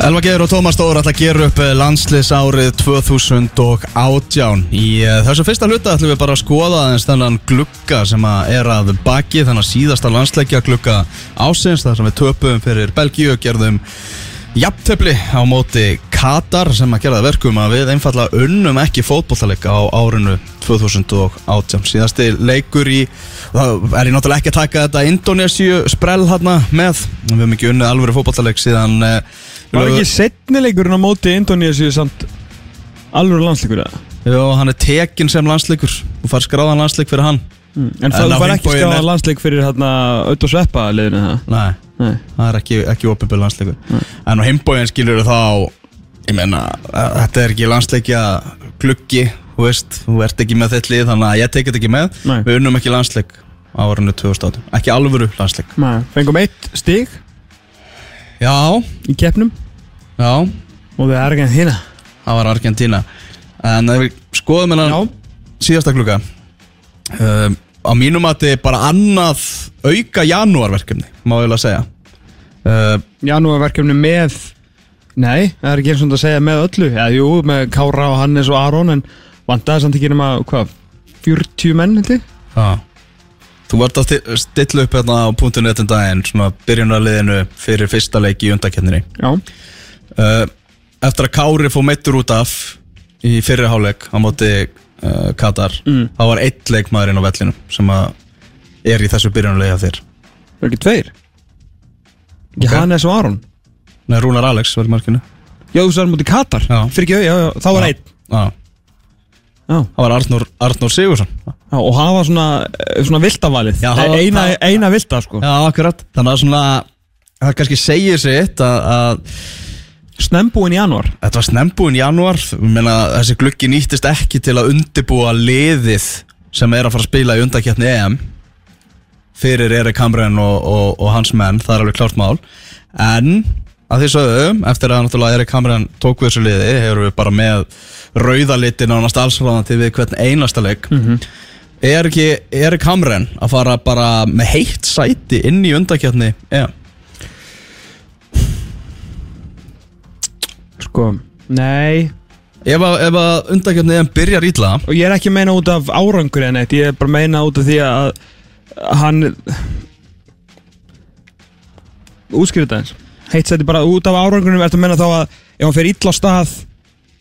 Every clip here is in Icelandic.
Elva Geir og Tómas Stór ætla að gera upp landslis árið 2018 Í uh, þessu fyrsta hluta ætlum við bara að skoða aðeins þennan glugga sem að er að baki þennan síðasta landsleikja glugga ásins þar sem við töpum fyrir Belgíu og gerðum jafntöfli á móti Katar sem að gera það verkum að við einfallega unnum ekki fótbollaleik á árinu 2018 síðasti leikur í það er ég náttúrulega ekki að taka þetta Indonésiu sprell hérna með. Við hefum ekki unnið alvöru fótbollaleik síðan uh, Var ekki setnileikurinn á móti Indonésiu samt alveg landsleikur eða? Jó, hann er tekinn sem landsleikur Þú fær skráðan landsleik fyrir hann Mm. En En það var ekki bóginn skráða er- landsleik fyrir hérna og Sveppa liðinu það? Nei, Nei. það er ekki, ekki opinbjörn landsleikur En á himbóin skilur þá Ég meina, að þetta er ekki landsleikja gluggi Þú veist, þú ert ekki með þitt lið Þannig að ég tekið ekki með Nei. Við unnum ekki landsleik á árinu 2018 Ekki alvöru landsleik Nei. Fengum eitt stig Já, í keppnum? Já, og við erum ekki hérna það var Argentina En ef við skoðum hennan Já. síðasta klukka um, Á mínum að þetta er bara annað auka janúarverkefni Má ég að segja. Uh, Janúarverkefni með Nei, það er ekki eins og að segja með öllu. Já, jú, með Kára og Hannes og Aron en vandaði samt ekki nema, hvað 40 menn, held ég? Já Þú vart að sti- stilla upp hérna á punktunni þetta daginn Svona byrjunarliðinu fyrir fyrsta leik í undakenninni Já, uh, Eftir að Kári fór meittur út af Í fyrri hálfleik á móti uh, Katar Mm. Þá var eitt leikmaður inn á vellinu Sem að er í þessu byrjunarliði af þér. Það er ekki tveir? Ekki Ok. Hannes og Aron? Nei, Rúnar Alex var í markinu. Já, þú sagði mútið Katar. Já. Fyrir ekki, já, já, þá var Já. einn. Já, Já, það var Arnór, Arnór Sigursson já og það var svona, eh, svona viltavalið. Já, það var- Eina, eina vilta, sko. Já, akkurat. Þannig að svona Það kannski segir sitt að, að Snembúin í janúar. Þetta var snembúin í janúar meina, Þessi gluggi nýttist ekki til að undibúa liðið sem er að fara að spila í undakjarni EM fyrir Erik Hamren og, og, og hans menn, það er alveg klárt mál. En að því sögðu eftir að náttúrulega Erik Hamren tók við þessu liði hefur við bara með rauðalitin ánast allsráðandi við hvern einasta leik er ekki Erik Hamren að fara bara með heitt sæti inn í undakjarni EM Sko, nei. Ef að, ef að undakjarni EM byrjar ítla Og ég er ekki að meina út af árangur en eitt Ég er bara að meina út af því að Hann þetta eins Heitt seti bara út af árangurinn Ertu að meina þá að ef hann fer illa á stað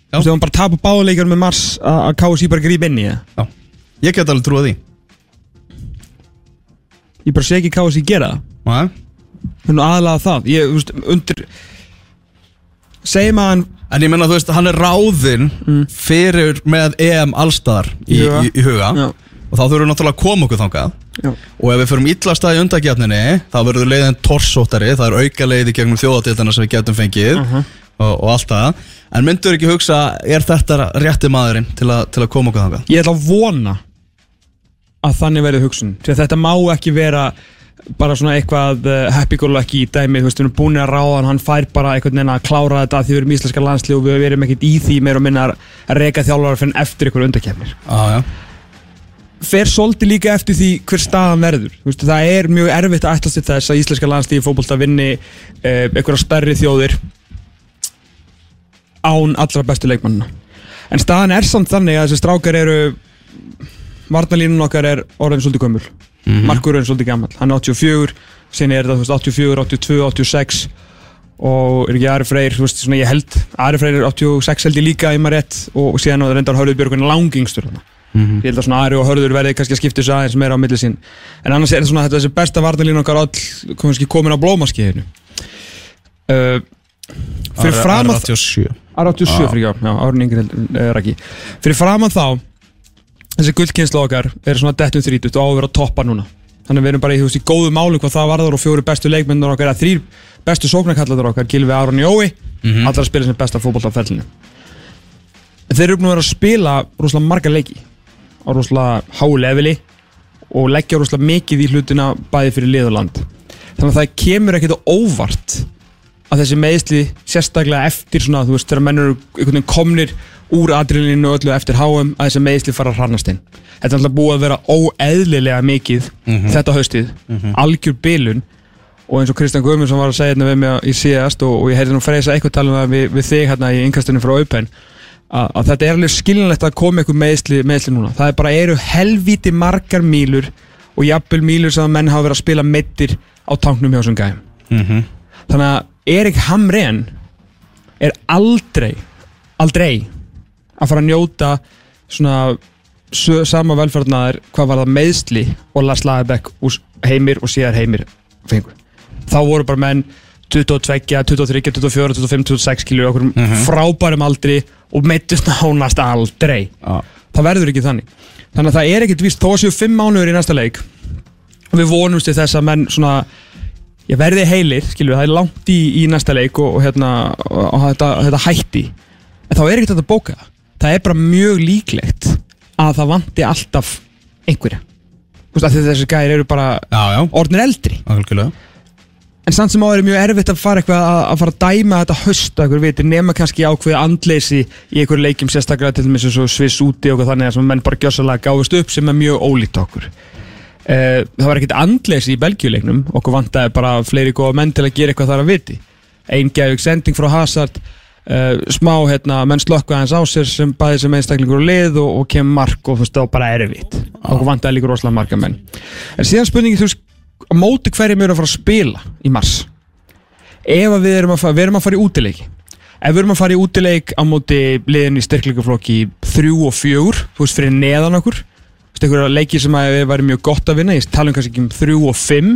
Þú veist, ef hann bara tapar báðuleikjur með Mars að að KSI bara gríp inn í það Já, ég get alveg trúið því Ég bara sé ekki KSI gera það Nei. Það er nú aðalega það Ég, þú veist, undir Segjum að hann En ég menna, þú veist, hann er ráðinn fyrir með EM allstaðar í, Í huga. í, í huga Já. og þá þurfum við náttúrulega að koma okkur þangað Já. og ef við förum illa stað í undakjarninni þá verður leiðin torsóttari það er auka leiði gegnum þjóðatildina sem við getum fengið og, og allt það en myndur ekki hugsa, er þetta rétti maðurinn til, a, til að koma okkur þangað? Ég ætla að vona að þannig verði hugsun. Að þetta má ekki vera bara svona eitthvað uh, happy-go-lucky dæmi, þú veist, við erum búin að ráða hann, hann fær bara einhvern veginn að klára þetta því við erum íslenska landslið og við erum ekkert í því meira og minna að reka þjálfara fyrir eftir ykkur undakefnir Ah, fer svolítið líka eftir því hver staðan verður. Þú veist, það er mjög erfitt að ætlast til þess að íslenska landslið í fótbolta vinni uh, einhverja stærri þjóðir án allra bestu leikmannina en staðan er samt þannig að þessi strákar eru varnalínun okkar er orðin svolítið gömul. Mm Markur er svolítið gammal, hann er 84 síðan er þetta þú veist, 84, 82, 86 og er ekki Ari Freyr þú veist, svona ég held, Ari Freyr er 86 held ég líka í maður rétt. Og síðan er reyndar Hörður Björgun langingstur þarna. Ég held að svona Ari og Hörður verði kannski að skipta þessu aðeins meira á milli sín. En annars er svona þetta þessi besta varnalínu okkar all kannski komin á blómaskeiðinu. Uh, að 87 Ára 87 fyrir já, já árun yngri uh, Raki Fyrir framan þá Þessi gullkynslu okkar er svona dettum þrítut og á að vera að toppa núna. Þannig við erum bara í, veist, í góðu máli hvað það varður og fjóri bestu leikmennur okkar eða þrýr bestu sóknarkalladur okkar Gilvi Aron Jói Mhm. allar að spila sem besta fótbolt á fellinu En þeir eru búin að að spila rosalega marga leiki á rosalega há leveli og leggja rosalega mikið í hlutina bæði fyrir lið og land. Þannig að það kemur ekkert óvart að þessi meðsli sérstaklega eftir svona, þú veist, þegar menn eru komnir úr adrenalinu og öllu eftir HM að þessi meðsli fara að hrannast inn. Þetta er alltaf búið að vera óeðlilega mikið þetta haustið, algjör bilun. Og eins og Kristján Guðmundsson var að segja hérna við mig í síðast og, og ég heyrði nú freysa eitthvað tala um það við, við þig hérna í yngastinu frá Open að, að þetta er alveg skiljanlegt að koma eitthvað meðsli, meðsli núna. Það er bara eru helvíti margar mílur og jafnvel mílur sem að menn hafa verið að spila meittir á tanknum hjá þessum að Erik Hamren er aldrei aldrei að fara að njóta svona sama velferðnaðar hvað var það meðsli og Lars Lagerbäck úr heimir og síðar heimir fengur þá voru bara menn 22, 23, 24, 25, 26 kilur okkur frábærum aldri og meittust nánast aldrei. Já. það verður ekki þannig. Þannig að það er ekkit víst þó séu 5 mánuður í næsta leik og við vonumst til þess að menn svona ég verði heilir, skilur það er langt í, í næsta leik og, og hérna og, og þetta, þetta hætti. En þá er ekkert að bóka það. það er bara mjög líklegt að það vanti alltaf einhverja. Þú veist, að þessi gæðir eru bara Já, já, orðnir eldri. Algjörlega. En samt sem áður er mjög erfitt að fara eitthvað að, að fara að dæma þetta höst að viti nema kannski ákveði andleysi í einhverju leikjum sérstaklega til eins og Sviss úti og þannig að menn bara gjössalega gáðust upp sem er mjög ólíkt okkur það var ekkert andleysi í Belgjuleiknum okkur vantaði bara fleiri góða menn til að gera eitthvað þar að viti. Einn gæðug sending frá Hazard uh, smá hérna, menn slökku aðeins á sér sem bæði sem einstaklingur og lið og, og kemur mark og þú veist var bara erfitt. Okkur vantaði líka rosalega marga menn. En síðan spurningi þú veist á móti hverjum eru að fara að spila í mars? Ef við erum að fara, við erum að fara í útileiki. Ef við erum að fara í útileik á móti liðin í styrkleikaflokki 3 og 4 þú veist fyrir neðan okkur einhverja leiki sem að við væri mjög gott að vinna? Ég tala um kannski ekki um 3 og 5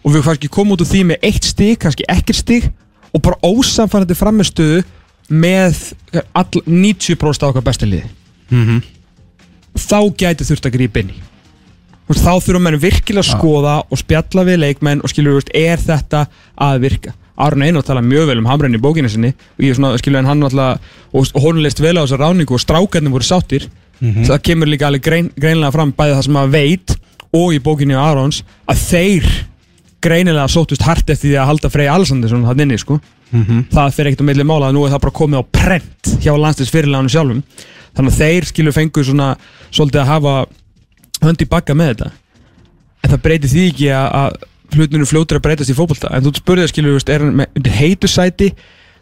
og við kannski komum út úr því með eitt stig kannski ekkert stig og bara ósamfærandi framistöðu með all, 90% af okkar besta liði. Mhm. þá gæti þurft að grípa inn í. Þá þurfum menn virkilega að skoða og spjalla við leikmenn og skilur, veist, er þetta að virka? Aron Einar tala mjög vel um hamræn í bókinu sinni og ég svona, skilur, en hann alltaf og, og hún leist vel á þessa ráningu og strákarnir voru sáttir það kemur líka alveg grein, greinlega fram bæði það sem maður veit og í bókinu Arons að þeir greinilega sóttust hart eftir því að halda Frey Alessandinsson hann inni, sko. Það fer ekkert á milli mála nú er það bara komið á prent hjá landstins fyrirlegaðinu sjálfum. Þannig að þeir skilur fengu svona svolítið að hafa hönd í bakka með þetta. En það breytir því ekki að, að hlutninu fljótur að breytast í fótbolta. En þú spurðið að skilur, er hann með undir heitu sæti?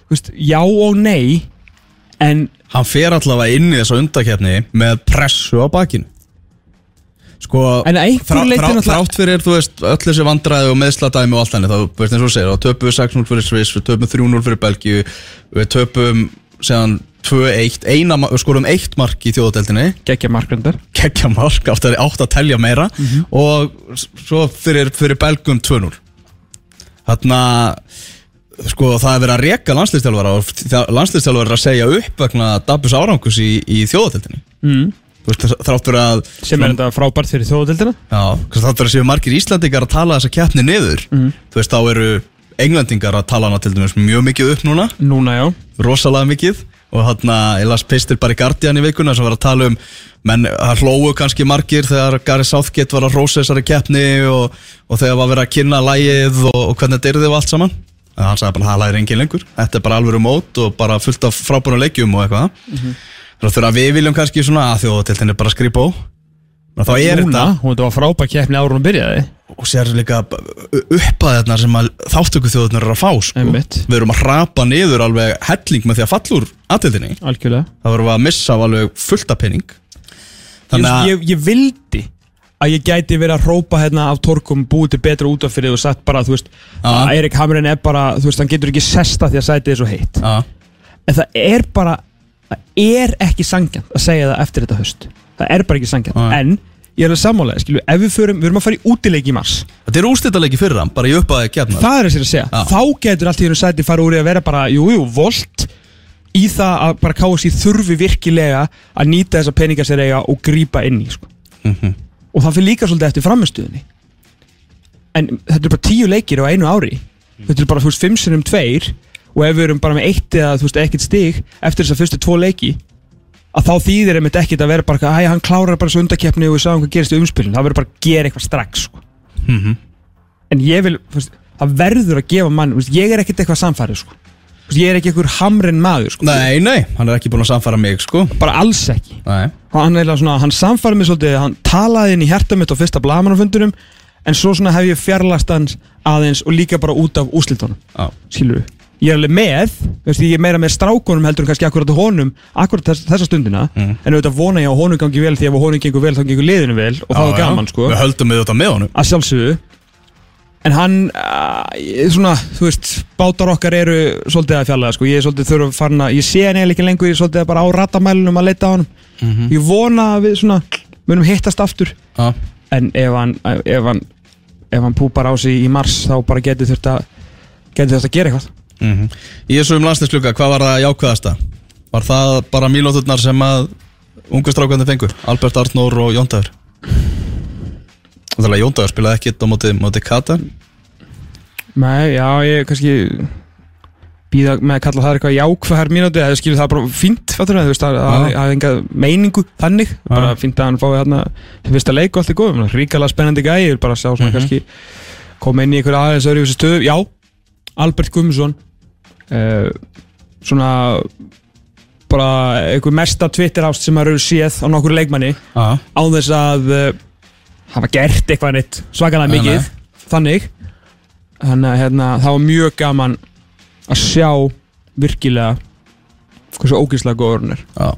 Þú veist, já og nei en Hann fer allavega inn í þessu undakefni með pressu á bakinu. Sko, En að einhverju þrá- leyti náttúrulega- Þrátt fyrir, þú veist, öll þessi vandræði og meðsladæmi og allt henni þá, veist eins og þú segir, þá töpum við 6-0 fyrir Sviss við töpum 3-0 fyrir Belgíu við töpum, segðan 2-1 eina, ma- við skorum eitt mark í þjóðadeldinni geggja markrandar kekkja mark, átt að, átt að telja meira. Og s- svo fyrir, fyrir Belgum 2-0 þarna sko það er verið að reka landslýstjálfara og landslýstjálfara er að segja upp vegna Dabus árangus í, í þjóðadeldinni mm. Þú veist, þrátt fyrir að sem er þetta frábært fyrir þjóðadeildina? Já, þrátt fyrir að séu margir Íslandingar að tala þessa keppni niður Mhm. þú veist, þá eru Englendingar að tala hana til dæmis mjög mikið upp núna. Núna já. Rosalega mikið. Og hann að ég las pistil bara í Guardian í vikuna sem var að tala um menn það hlóu kannski margir þegar Gary Southgate var að rósa þessari keppni og, og þegar var verið að kynna lægið og, og hvernig þetta saman en hann sagði bara það lægir engin lengur? Þetta er bara alvöru mót og bara fullt af frábúinu leikjum og eitthvað. Mm -hmm. þegar við viljum kannski svona að þjóðatiltin er bara að skrifa á þá er þetta hún þetta var frábært keppni hún byrjaði. Og sér líka sem að þáttöku þjóðunar eru að fá sko. Við erum að rapa niður alveg helling með því að aðtildinni algjörlega. Það vorum við að missa alveg fullt af penning ég, þannig að ég, ég vildi að ég gæti verið að rópa hérna af torkum búið til betra út af fyrir og sagt bara, þú veist, Já. að Erik Hamren er bara, þú veist, hann getur ekki sesta því að sæti er svo heitt. Já, en það er bara, það er ekki sangjant að segja það eftir þetta höst það er bara ekki sangjant, Nei. en ég er alveg sammálega, skilju, ef við förum, við erum að fara í útileiki í mars, þetta er úrstættalegi fyrir hann, bara í uppaði kefna það er þess að segja. Þá getur allt í hennu sæti fara úr í að vera bara jú, jú, volt í það að bara KSI þurfi virkilega að nýta þessa peninga sér eiga og grípa inn í, sko. Mhm. Og það fyrir líka svolítið eftir framistuðinni en þetta er bara tíu leikir á einu ári þetta er bara, þú veist, fimm sinnum tveir og ef við erum bara með eitt eða, þú veist, ekkert stig eftir þess að fyrstu tvo leiki að þá þýðir einmitt ekkert að vera bara hæ, hann klárar bara svo undakeppni og við sáum hvað gerist í umspilin það verður bara að gera eitthvað strax sko. Mhm. en ég vil, það verður að gefa mann, ég er ekkert eitthvað samfærið sko. Ég er ekki einhver hamrin maður sko. Nei, nei, hann er ekki búin að samfara mig, sko. Bara alls ekki. Nei, hann, svona, hann samfærið mig svolítið hann talaði inn í hjarta mitt á fyrsta blagamannafundunum en svo hef ég fjarlast hans aðeins og líka bara út af úslitunum já, skilur ég er alveg með, veist, ég er meira með strákunum heldur en kannski akkurat honum akkurat þess, þessa stundina Mm. en auðvitað vona ég að honum gangi vel því ef honum gengur vel þá gengur liðinu vel og það Já, er gaman sko. Við höldum við þetta með honum. Að sjálfsögðu en hann uh, svona, þú veist, bátar okkar eru svolítið að fjallega, sko, ég er svolítið þurfa að, ég sé hann eiginlega ekki lengur, ég er svolítið bara á ratamælunum að leita á hann, Mhm. ég vona að við svona, munum hittast aftur. Já, en ef hann ef hann, ef hann púpar á sig í mars þá bara getur að getur þurft að gera eitthvað. Mhm. Í þessum landslisklukka, hvað var það jákvæðasta? Var það bara mílóturnar sem að ungu strákandi fengu? Albert Arnór og Jóndagur Þannig að Jóndagur spilaði ekkit á móti, móti Katar Nei, já, ég kannski býða með að kalla það eitthvað jákvæðar mínúti eða skilur það bara fínt fattur, að það Já. hafi enga meiningu þannig, bara fínt að hann fái hérna fyrsta leik og allt er góð, ríkala spennandi gæi ég vil bara sjá svona Mhm. kannski koma inn í einhver aðeins öðru þessu stöðu, já Albert Guðmundsson uh, svona bara einhver mesta Twitter ást sem maður eru séð á nokkur leikmanni á þess að uh, hafa gert eitthvað neitt svakalega mikið þannig þannig að hérna, það var mjög gaman að sjá virkilega hversu ógíslega góður hann er. Já.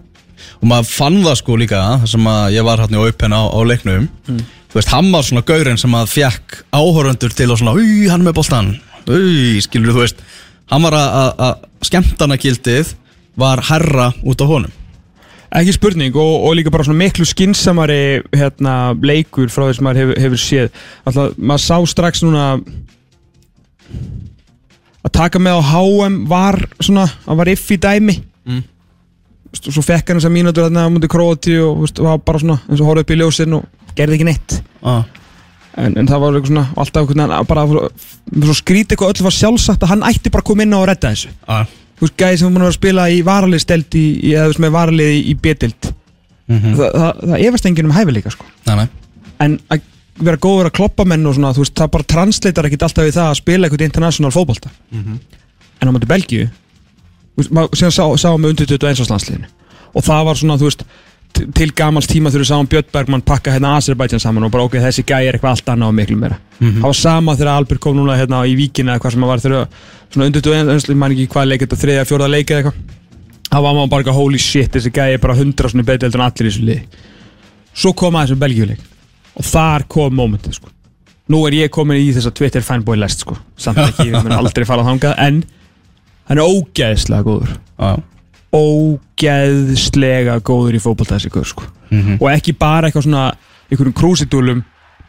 Og maður fann það sko líka, þar sem að ég var hérna í Open á, á leiknum. Þú veist, hann var svona gaurinn sem að fekk áhorundur til að svona Új, hann er með boltan Új, skilur þú veist. Hann var að- að skemmtanagildið var herra út á honum. Ekki spurning og, og líka bara svona miklu skinsamari hérna, leikur frá þess að maður hefur, hefur séð. Alltaf maður sá strax núna að taka með á HM var svona, það var iff í dæmi Mm. Veistu, svo fekk hann þessar mínútur þarna á múndi Króati og veistu, var bara svona eins og horfði upp í ljósin og gerði ekki neitt ah. en, en það var eitthvað svona alltaf einhvern veginn að bara svo skrítið eitthvað öll var sjálfsagt að hann ætti bara að koma inn á og redda þessu Ah. þú veist, gæði sem var að að spila í varalið stelt í, eða þú veist, með varalið í, betild Mm Þa, það, það efast enginn um hæfileika sko. Nei, nei en að vera góður að kloppa menn og svona, þú veist, það bara translatar ekkit alltaf við það að spila eitthvað international fótbolta. En á mæti Belgíu maður síðan sá, sáum við undir 21 landsliðinu. Og það var svona, þú veist til gamals tíma þegar við sáum Björn Bergmann pakka hérna Azerbaijan saman og bara ok, þessi gæi er eitthvað allt annað og miklu meira. Það var sama þegar Albert kom núna hérna í víkina eða hvað sem það var þegar svona undir 21 landsliðinu, maður ekki hvað leik þetta þriðja, fjórða leik eða eitthvað. Það var maður bara holy shit, þessi gæi er bara 100 svona betur heldur en allir í þessu liði. Svo kom aðeins um Belgíuleik og þar kom momentið sko nú er ég komin í þessa Twitter fanboy lest sko samt ekki, ég mun aldrei fara þangað en hann er ógeðslega góður ah. ógeðslega góður í góður sko Mhm. og ekki bara eitthvað svona einhverjum krúsidúlum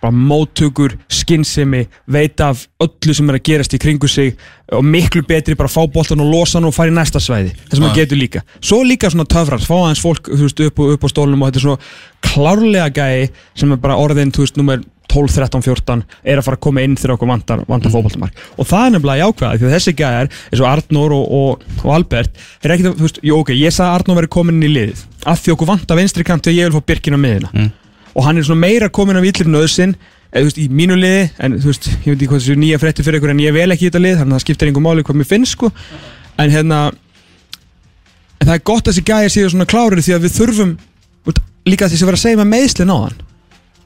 bara móttökur, skinnsemi veit af öllu sem er að gerast í kringu sig og miklu betri bara fá boltan og losa hann og fara í næsta svæði. Það sem hann getur líka. Svo líka svona töfrar, fá aðeins fólk veist, upp, upp á stólunum og þetta er svona klárlega gæi sem er bara orðin þú veist, nummer 12, 13, 14 er að fara að koma inn þegar okkur vantar, vantar mm. og það er nefnilega jákvæða því að þessi gæjar eins og Arnór og, og, og Albert er að- þú veist, jú ok, ég sagði að Arnór veri komin inn í liðið. Af því okkur vantar vinstri kant og ég vil fá Birkin á miðina Mm. Og hann er svona meira komin af villir nöðsinn eða þú veist, í mínu liði en þú veist, ég veit ekki hvað þessu nýja frétti fyrir ykkur en ég vel ekki í þetta lið, þannig að það skiptir einhver máli hvað mér finnst sko, en hérna en það er gott að þessi gæjar séu svona klárir því að við þurfum veist, líka þess að vera að segja með meðslinn á hann.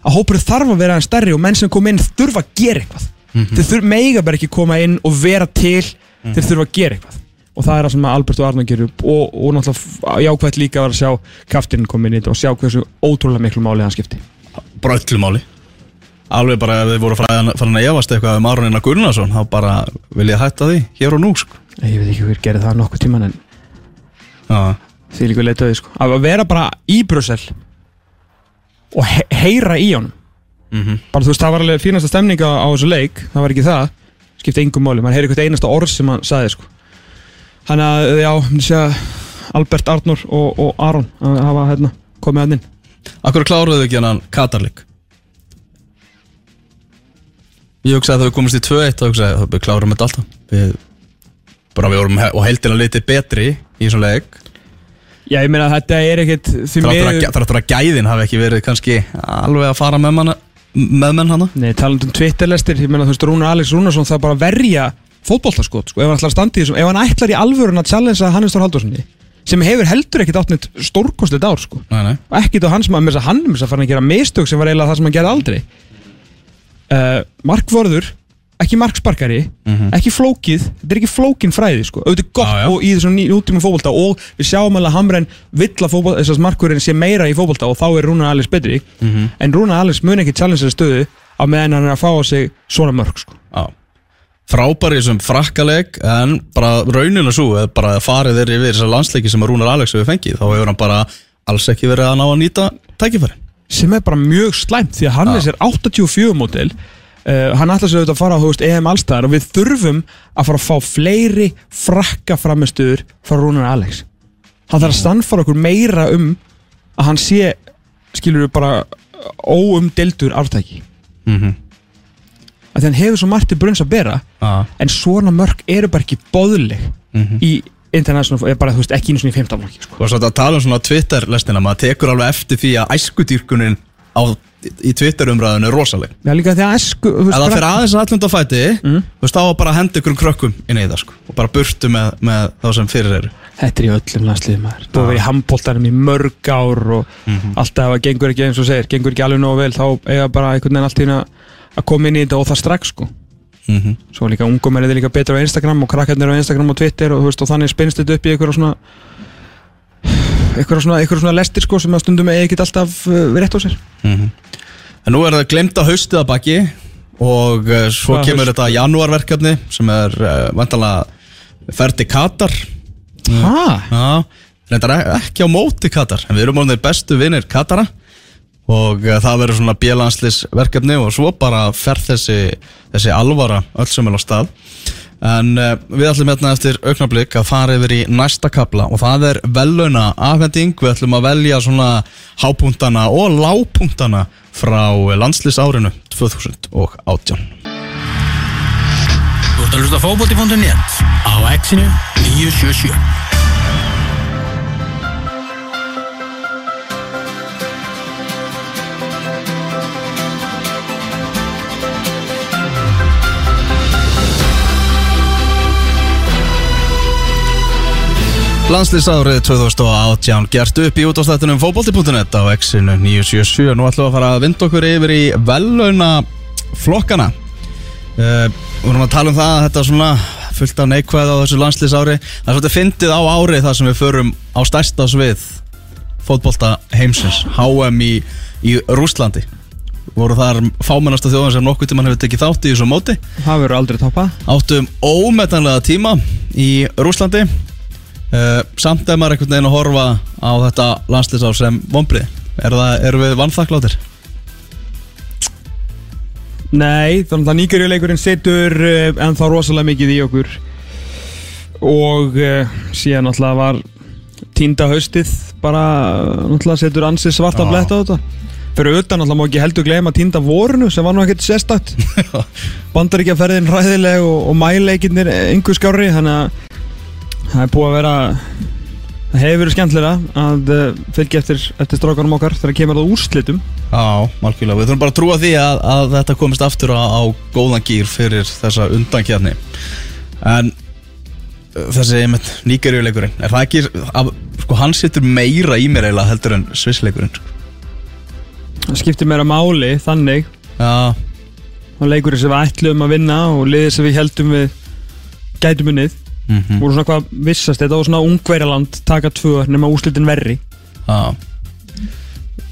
Að hópurinn þarf að vera hann stærri og menn sem kom inn þurfa að gera eitthvað. Þeir þurfa mega bara ekki koma inn og vera til. Þeir þurfa að gera eitthvað og það er það sem Albert og Arnar gerur og, og náttúrulega jákvæmt líka var að sjá kaftinn koma inn í þetta og sjá hversu ótrúlega miklu máli hann skipti. Bara öllu máli. Alveg bara ef þið voru fræðan farin að efast eitthvað um Aronina Gunnarsson þá bara vil ég hætta því hér og nú sko. Ég veit ekki hver gerði það nokkuð tíman en Já, því líka leitaði sko. Að vera bara í Brussel og he heyra í honum. Mhm. bara þú veist það var alveg fínasta stemninga á þessu leik það var ekki það, skipti engum máli maður heyri eitthvað einasta orð sem hann sagði sko hann að já, myndi segja Albert Arnur og, og Aron að hafa hérna komið hann inn Akkur kláruðu ekki hann Katarlik? Ég hugsaði að það við komist í 2-1 þá hugsaði ég að við klárum þetta alltaf. Við, bara við vorum og heildina litið betri í svona leik. Já ég meina þetta er ekkit því að, miður þráttur að gæðin hafi ekki verið kannski alveg að fara með manna meðmenn hana. Nei, talandum Twitterlestir, ég meina þú veist Rúnar Alex Rúnarsson það bara að verja fótbolltaskot sko, ef hann ætlar að standa í þessum, ef hann ætlar í alvörun að challengea Hannes Þór Haldurssoni sem hefur heldur ekkit átt neitt stórkostið ár sko, Nei, nei. Og ekkit á hans maður með þess að hann með þess að fara að gera mistök sem var eiginlega það sem hann gerði aldrei. Uh, Markvörður ekki marksparkari, ekki flókið þetta er ekki flókin fræði sko. Auðvitað gott Já, já. og í þessum nútíma fótbolta og við sjáum alveg að Hamren vill að fótbolta, þess að markurinn sé meira í fótbolta og þá er Rúnar Alex betri. En Rúnar Alex mun ekki challenge þessu stöðu á meðan hann er að fá á sig svona mörg sko. Já Frábær í þessum frakkaleg en bara rauninu svo eða bara farið þeir yfir þessar landsleiki sem að Rúnar Alex hefur fengið þá hefur hann bara alls ekki verið að ná að nýta tækifæri sem er bara mjög slæmt því að Hannes er 84 mótil uh, hann ætla sér auðvitað að fara á veist, EM allstæðar og við þurfum að fara að fá fleiri frakka framistuður frá Rúnar Alex. Hann þarf að sannfara okkur meira um að hann sé skilur við bara óumdeldur aftæki mm -hmm. Að hann hefur svo margt til brunns að bera ah. en svona mörg eru bara ekki bóðleg í international, eða bara þú veist ekki einu svona í 15 flokki sko. Og svo að tala um svona Twitter-lestina? Maður tekur alveg eftir því að æskudýrkunin á, í Twitter-umræðinu er rosaleg. Já, líka því að veist, Ef það fyrir aðeins að allunda fæti Mm. þú veist þá bara henda ykkur krökkum inn í það sko og bara burtu með, með þá sem fyrir eru. Þetta er í öllum landsliðum maður. Þú verið í handbóltanum í mörg ár og alltaf að gengur ekki eins og segir gengur ekki alveg nógu vel þá eiga bara einhvern veginn allt í einu að koma inn í þetta og það strax sko mm -hmm. Svo líka ungum er þetta líka betra á Instagram og krakkarnir á Instagram og Twitter og, veist, og þannig spinnst þetta upp í einhverja svona einhverja svona, svona lestir sko sem að stundum eigi ekki alltaf uh, rétt á sér En nú er það glemt að haustið að baki og uh, svo Hvað kemur haust? þetta janúarverkefni sem er uh, vantanlega ferð til Katar Hæ? Já, reyndar e- ekki á móti Katar en við erum orðinir bestu vinnir Katara og uh, það verður svona bjelanslisverkefni og svo bara fer þessi, þessi alvara öll sem er á stað. En uh, við ætlum hérna eftir augnablík að fara yfir í næsta kapla og það er vellauna afhending. Við ætlum að velja svona hápunktana og lágpunktana frá landslýsárinu 2018 Þú ert að hlusta á fótbolti.net á exinu 977 Landslýsárið 2018 gert upp í útastættunum fótbolti.net á X-inu 977 Nú ætlum við að fara að vinda okkur yfir í vellauna flokkana uh, Við vorum að tala um það að þetta er svona fullt af neikvæð á þessu landslýsári Það er svolítið fyndið á ári þar sem við förum á stærsta svið fótbolta heimsins HM í, í Rúslandi voru þar fámennasta þjóðan sem nokkuð tímann hefur tekið þátt í þessu móti. Það verður aldrei toppað. Áttum ómetanlega tíma í Rúslandi uh, samt ef maður einhvern veginn að horfa á þetta landslýsár sem vonbrið er það, erum við vannþakkláttir? Nei, þannig að nýgerjuleikurinn setur uh, ennþá rosalega mikið í okkur og uh, síðan náttúrulega var tínda haustið bara náttúrulega setur ansið svarta Já. blett á þetta fyrir utan náttúrulega má ekki heldur gleyma tínda vorunu sem var nú ekkert sérstakt bandaríkjaferðin ræðileg og, og mæleikinnir einhver skári þannig að það er búið að vera það hefur verið skemmtilega að uh, fylgja eftir, eftir strákanum okkar þegar kemur það úrslitum. Já, malkvíla, við þurfum bara að trúa því að, að þetta komist aftur á, á góðan gýr fyrir þessa undankjarni en uh, þessi einmitt nýgerjuleikurinn er það ekki, að, sko hann situr meira í mér eiginlega heldur en svissleikurinn sko. það skiptir meira máli þannig. Já, og leikurinn sem við ætlum að vinna og liðið sem við heldum við gætum unnið mm voru svona hvað vissast þetta var svona ungverjaland taka tvö nema úslitin verri. Já.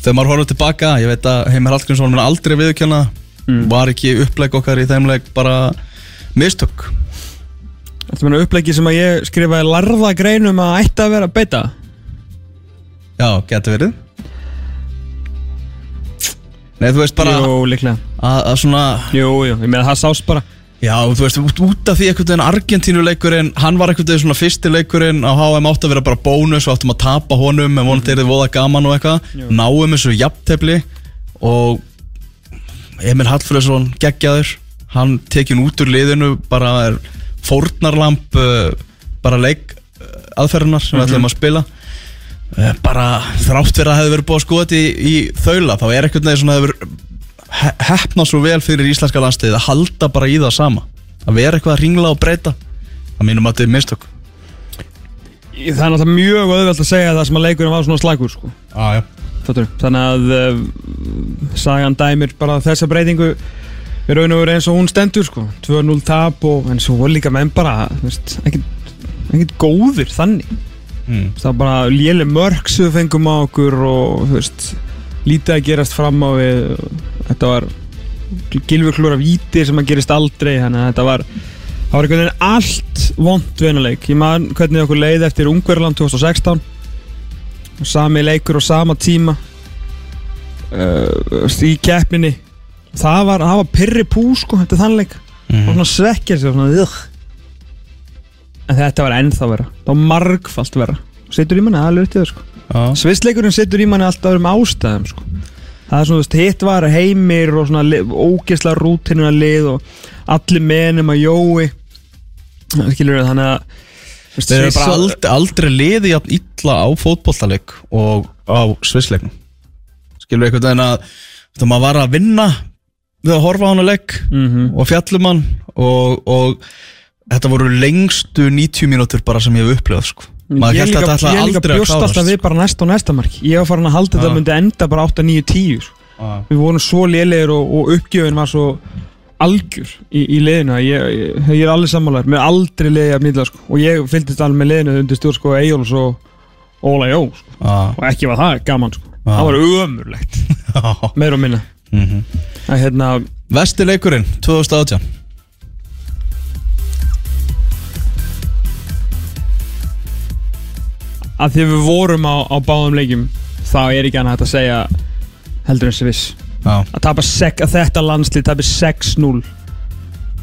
Þegar maður horfður tilbaka, ég veit að Heimir Hallgrímsson mun aldrei viðkjanna Mm. Var ekki upplegg okkar í þeimleik bara mistök? Þetta meina upplegi sem að ég skrifaði larða greinum að ætti að vera að beita? Já, getur verið. Nei, þú veist bara Jú, líklega. að, að svona Jú, jú, ég meina það sást bara Já, þú veist, út, af því einhvern veginn Argentínuleikurinn, hann var einhvern veginn svona fyrsti leikurinn á HM átt að vera bara bónus og áttum að tapa honum en vonandi er þið voða gaman og eitthvað. Náum þessu jafntefli og Emil Hallfriðsson geggjaður, hann tekin út úr liðinu, bara er fórnarlamp uh, bara leik uh, aðferðunar sem við ætlum að spila. Uh, bara þrátt fyrir að hefði verið búið að skoða þetta í, í þaula, þá er einhvern veginn svona hefur hefna svo vel fyrir íslenska landsliðið að halda bara í það sama að vera eitthvað að ringla og breyta það mínum að þetta er mistök Það er náttúrulega mjög auðvelt að segja það sem að leikurinn var svona slagur sko. ah. Þannig að uh, sagan dæmir bara þessa breytingu við raun og veru eins og hún stendur sko. 2-0 tap og svo voru líka menn bara ekkert, góðir þannig mm. það var bara léle mörg sem við fengum á okkur og þú veist, lítið að gerast fram á við þetta var gilfur klúra víti sem að gerist aldrei þannig að þetta var það var einhvern veginn allt vond vinuleik ég man hvernig okkur leið eftir Ungverland 2016 sami leikur og sama tíma. Uh, í keppninni. Það var, það var pyrri pú sko þetta þannleik og svona svekkja sig svona en þetta var ennþá vera það var margfalt vera setur í manni, réttið sko. Svissleikurinn setur í manni alltaf um ástæðum sko. Það er svona, þú veist, hitt var heimir og svona ógeðslega rútinuna lið og allir menum að jói skilur við þannig að eru Sviss bara og- aldrei, aldrei liði jafn illa á fótbollaleik og á svissleiknum Skilur við einhvern veginn að Þetta maður var að vinna við að horfa á hana leik Mhm. og fjallum hann og, og þetta voru lengstu 90 mínútur bara sem ég hef upplifað sko. Maður Ég held að líka, þetta ætla ég líka aldrei að bjóst klárast alltaf við bara næsta og næsta mark Ég var farin að halda þetta Já. myndi enda bara 8, 9, 10 sko. Ah. Við vorum svo lélegir og, og uppgjöfin var svo algjör í, í liðinu að ég, ég, ég er alveg sammálar Mér er aldrei liðið að mýla sko. og ég fylgdist alveg með liðinu undir stjórn sko, Eyjóls og Óla Jó sko. Ah. og ekki var það gaman sko. Já. Það var ömurlegt meir og minna Mhm. að hérna Vesti leikurinn 2018 að því við vorum á, á báðum leikjum þá er ekki annað hægt að segja heldur en Sviss. Já. að, tapa sek, að þetta landslið tapir 6-0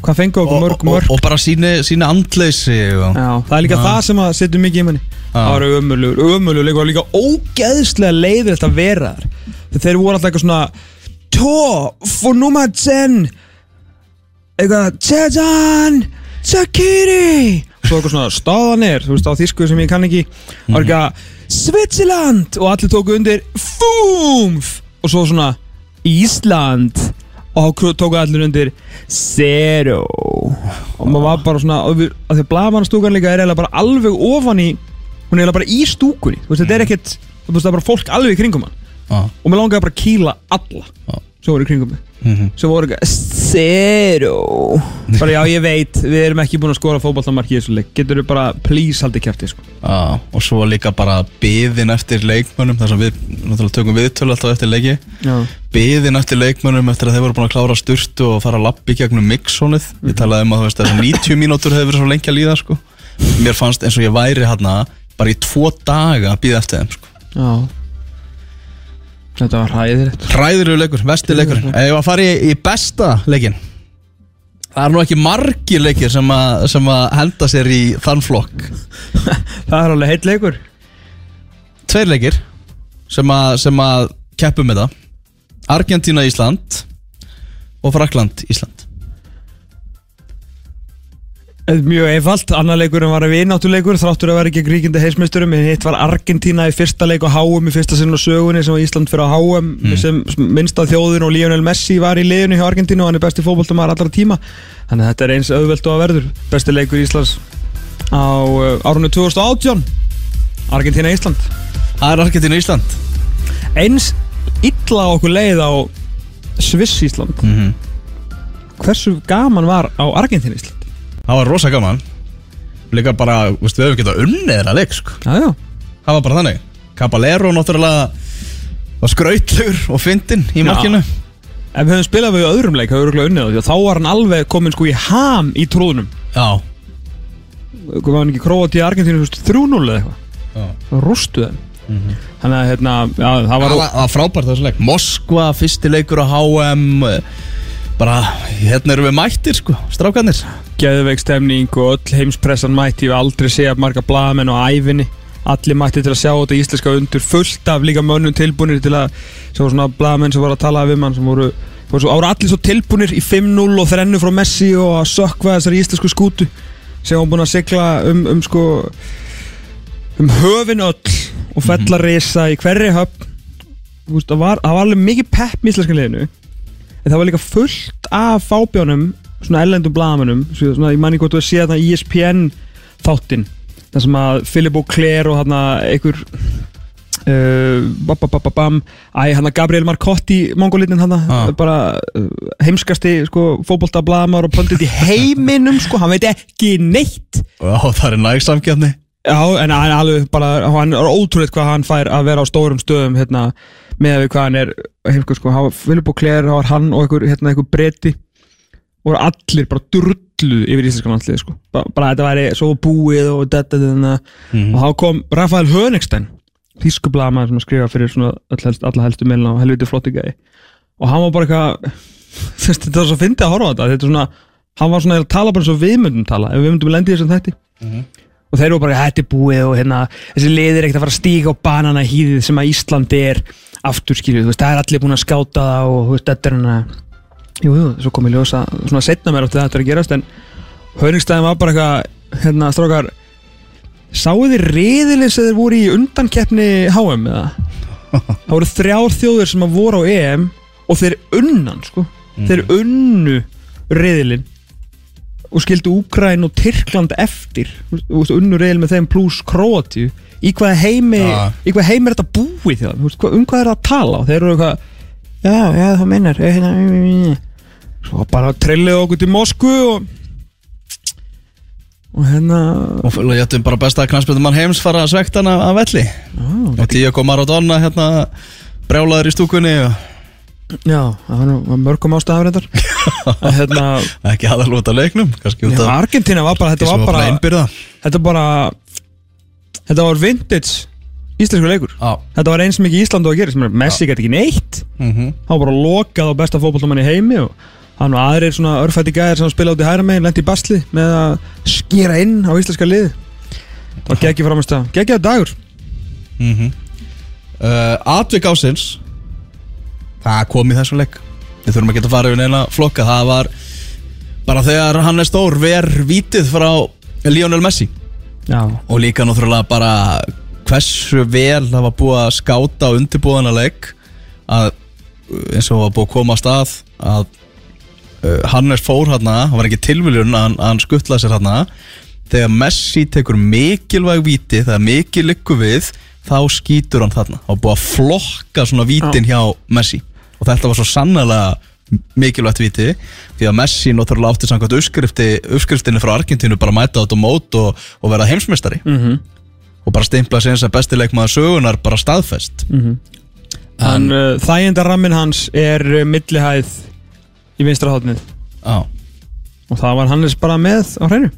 hvað fengu okkur og, mörg og, mörg og bara síni, síni andleysi og, Já, það er líka Já. það sem að setja mikið í manni. Það var ömurlugur leikur. Og líka ógeðslega leiðilegt að vera þar. Þegar þeir voru alltaf eitthvað svona Tó, for nummer 10 eitthvað Tjejan, Sakiri svo eitthvað svona staðan er þú veist á þýsku sem ég kann ekki. Og eitthvað Switzerland! Og allir tóku undir Fúmf og svo svona Ísland! Og þá tóku allir undir Zero! Og maður var bara svona og við- af því að blaðmannstúkan líka er eiginlega bara alveg ofan í hún er eiginlega bara í stúkunni. Þú veist þetta er ekkert þú veist það er bara fólk alveg í kringum hann. Og mér langaði bara að kýla alla Sem voru í kringum mm sem voru eitthvað Zero bara já ég veit við erum ekki búin að skora fótballtamark í þessu leik getur þú bara please haldið kæfti sko. ah. og svo líka bara byðin eftir leikmönnum þar sem við náttúrulega tökum viðtölu alltaf eftir leiki já byðin eftir leikmönnum eftir að þeir voru búin að klára sturtu og fara að lappi gegnum mixónið ég talaði um að veist þessar 90 mínútur hefur verið svo lengi að líða sko. mér fannst eins og ég væri hérna bara í tvo daga að býða eftir þeim sko. Þetta var hæðilegt hræðirðu leikur, vesti leikur. Ef ég var að fara í, í besta leikin það er nú ekki margir leikir sem að, sem að henda sér í þann flokk. Það er alveg heitt leikur. Tveir leikir sem að, sem að keppum með það. Argentína Ísland og Frakland Ísland Mjög einfalt, annar leikurinn var að vináttuleikur þráttur að vera ekki gríkindi heismeisturum en hitt var Argentína í fyrsta leik og HM í fyrsta sinn og sögunni sem var Ísland fyrir HM sem minnsta þjóðin og Lionel Messi var í liðinu hjá Argentínu og hann er besti fótboltumar allra tíma. Þannig að þetta er eins auðvelt og að verður. Besti leikur Íslands á uh, árunni 2018 Argentína Ísland það er Argentína Ísland eins illa okkur leið á Sviss Ísland mm -hmm. hversu gaman var á Argentína Ísland það var rosa gaman líka bara, veistu, við hefum getað unnið þeirra leik sko. Já, já það var bara þannig Caballero náttúrulega var skrautlegur og fyndinn í markinu Ef við höfum spilað við öðrum leik, unnið þá var hann alveg komin sko í ham í trúðunum. já, Hvað var hann ekki Króati í Argentínu, þú veist, 3-0 eða eitthvað. já. Það rústuð þeim. Þannig að, hérna, já, það var... það var frábært þessu leik Moskva, fyrsti leikur á HM Bara, hérna erum við mættir sko, strákarnir. Geðveik stemning og öll heimspressan mætti, hef aldrei séð marga blaðamenn á æfinni. Allir mætti til að sjá þetta íslenska undur, fullt af líka mönnum tilbúinir til að, voru svona blaðamenn sem voru að tala við mann, sem voru, voru, svo, voru allir svo tilbúinir í 5-0 og þrennu frá Messi og að sökva þessari íslensku skútu. Sem var búin að sigla um, um sko um höfin öll og fella risa í hverri höfn. Það var, var alveg mikið pepp í íslenska liðinu en það var líka fullt af fábjónum svona ellendum blaðamönnum svona, ég manni hvort þú að sé þarna ESPN þáttinn þar sem að Philip O'Clair og hérna einhver Uh, babababam æ, hann að Gabriel Marcotti mongolitin hann Ah. bara uh, heimskasti sko, fótbolta blamar og pöndit í heiminum sko, hann veit ekki neitt og það er næg samkjöfni já, en hann er alveg bara hann er ótrúleitt hvað hann fær að vera á stórum stöðum hérna, með við hvað hann er heimsku sko, Filip og Claire, hann var hann og einhver, hérna, einhver breyti og allir bara drulluð yfir íslenskan landslið sko. bara, bara þetta væri svo búið og þetta, þetta, Mhm. og þá kom Rafael Hönigstein þýskublaðmaður sem að skrifa fyrir svona öll helst, alla helstu meilina og helviti flotti gæði og hann var bara eitthvað þetta var svo fyndið að horfa á þetta. Þetta er svona, hann var svona að tala bara eins og við myndum tala ef við myndum lendi þessum þætti og þeir eru bara, þetta er búið og hérna, þessi liðir ekkert að fara að stíga á banana hýðið sem að Íslandi er. Aftur skiljuð, þú veist, það er allir búin að skáta það og þú veist, þetta er hérna jú, jú, svo kom ég ljósa, svona setna mér átti þetta að gerast en Hauningstæðin var bara eitthvað hérna, strókar sáu þið riðileg sem þeir voru í undankeppni HM eða? það voru þrjár þjóðir sem að voru á EM og þeir unnan, sko. Þeir unnu riðilinn og skildu Úkræn og Tyrkland eftir? Þú veist, unnu riðil með þeim pluss Kroatíu í hvað heimi, Ja. í hvað heimi er þetta búið hvað, um hvað er það að tala? Og þeir eru eitthvað já, já, það meinar eh, hérna, svo bara trillið okkur til Moskvu og og hérna og ættum bara besta knastbjörnum mann heims fara að svekta hana að velli. Á, og Diego Maradona hérna brjálaður í stúkunni og já, það var mörgum ástæðar reyndar. Að hérna ekki aðal út af leiknum já, Argentina var bara, þetta var bara þetta bara þetta var vintage íslensku leikur. Já. Þetta var eins mikið Ísland og að gera er Messi gæti ekki neitt. Mhm. hann var bara lokað á besta fótballtamann í heimi og hann og aðrir svona örfætti gæðir sem spila út í hæra megin, lendi í basli með að skýra inn á íslenska lið það var geggjið framist að geggjað dagur. Mm uh, Atvik ásins Það kom í þessum leik. Við þurfum ekki að fara yfir neina flokka. Það var bara þegar hann er stór Ver vítið frá Lionel Messi. Já, Og líka náttúrulega bara Hversu vel það var búið að skáta Og undirbúðana leik Að eins og var búið að koma að stað Að uh, Hannes fór hérna Það var ekki tilviljun að hann, að hann skuttlaði sér hérna Þegar Messi tekur mikilvæg víti Þegar mikil liggur við Þá skýtur hann þarna. Og búið að flokka svona vítin hjá Messi Og þetta var svo sannlega mikilvægt víti Því að Messi náttúrulega átti samkvæmt uppskrifti, uppskriftinni frá Argentínu Bara mæta át og mót og, og verða heimsmeistari. Mm Og bara stimpla sig eins að besti leikmaður sögunar Bara staðfest. Hann, uh, þægindarrammin hans er uh, millihæð í vinstra hátnið Já, og það var Hannes bara með á hreinu.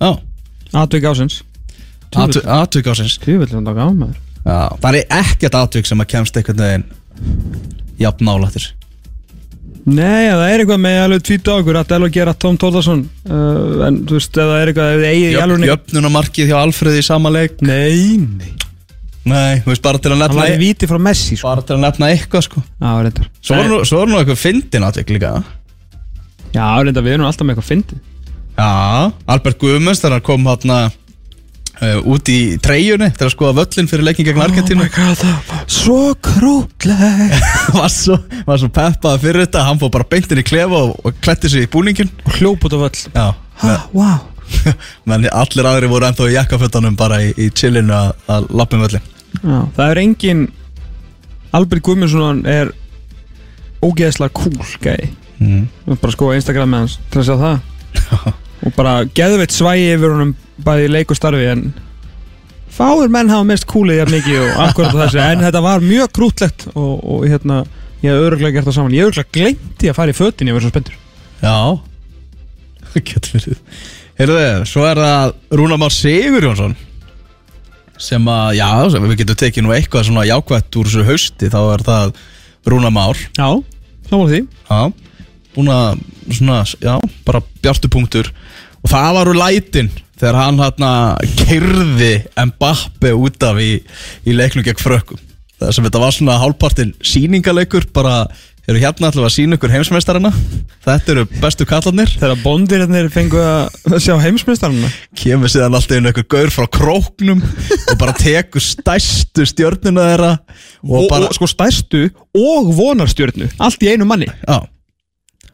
Já. Atvik ásins Atvik ásins tjóðvill hann taka á maður. Já, það er ekkert atvik sem að kemst einhvern veginn Jafn nálættir. Nei, það er eitthvað með alveg tvít á ykkur að Delo gera Tom Tórðarsson uh, en þú veist, það er eitthvað eigið í alveg Jöfnunamarkið hjá Alfreði í sama leik? Nei, nei. Nei, þú veist bara til að Hann nefna var í víti frá Messi sko. Bara til að nefna eitthvað sko. Já, reyndar. Svo er nú, svo er nú eitthvað fyndin atvik líka Já, reyndar, við erum alltaf með eitthvað fyndið. Já, Albert Guðmunds þegar hann kom uh, út í treyjunni til að skoða völlin fyrir leikin gegn Argentínu. god, það var svo krútleg var, svo, var svo peppaði fyrir þetta. Hann fór bara beintin í klefa og, og kletti sig í búningin Og hljóp út á völl. Já, Ha, wow menn allir aðri voru ennþá í jakkafötunum bara í, í chillinu að, að lappum völlin Já, það er engin Albert Guðmundsson er ógeðslega cool gæi mm. Bara sko Instagram með hans til að sjá það og bara geðveitt svægi yfir honum bæði leik og starfi en fáir menn hafa mest coolið jafn mikið og akkurat á þessu. En þetta var mjög krútlegt og, og hérna ég hef öruglega gert það saman. Ég hef öruglega í að fara í fötin ég var svo spenntur. Já. Getur verið Heyrðu, svo er það Rúnar Már Sigur Jónsson sem að, já, sem við getum tekið nú eitthvað svona jákvætt úr þessu hausti. Þá er það Rúnar Már. Já, saman því. Já, búin að svona, já, bara bjartu punktur. Og það var úr lætin þegar hann hérna kyrði Mbappe út af í, í leiknum gegn frökkum. Það sem þetta var svona hálfpartin síningaleikur bara, eru hérna við að sína ykkur heimsmeistarana þetta eru bestu kallarnir. Þegar bondirinn fengu að sjá heimsmeistarana. Kemur síðan alltaf inn einhver gaur frá króknum og bara tekur stærstu stjörnuna þeirra og, og, bara, og sko stærstu og vonarstjörnu allt í einu manni. Já,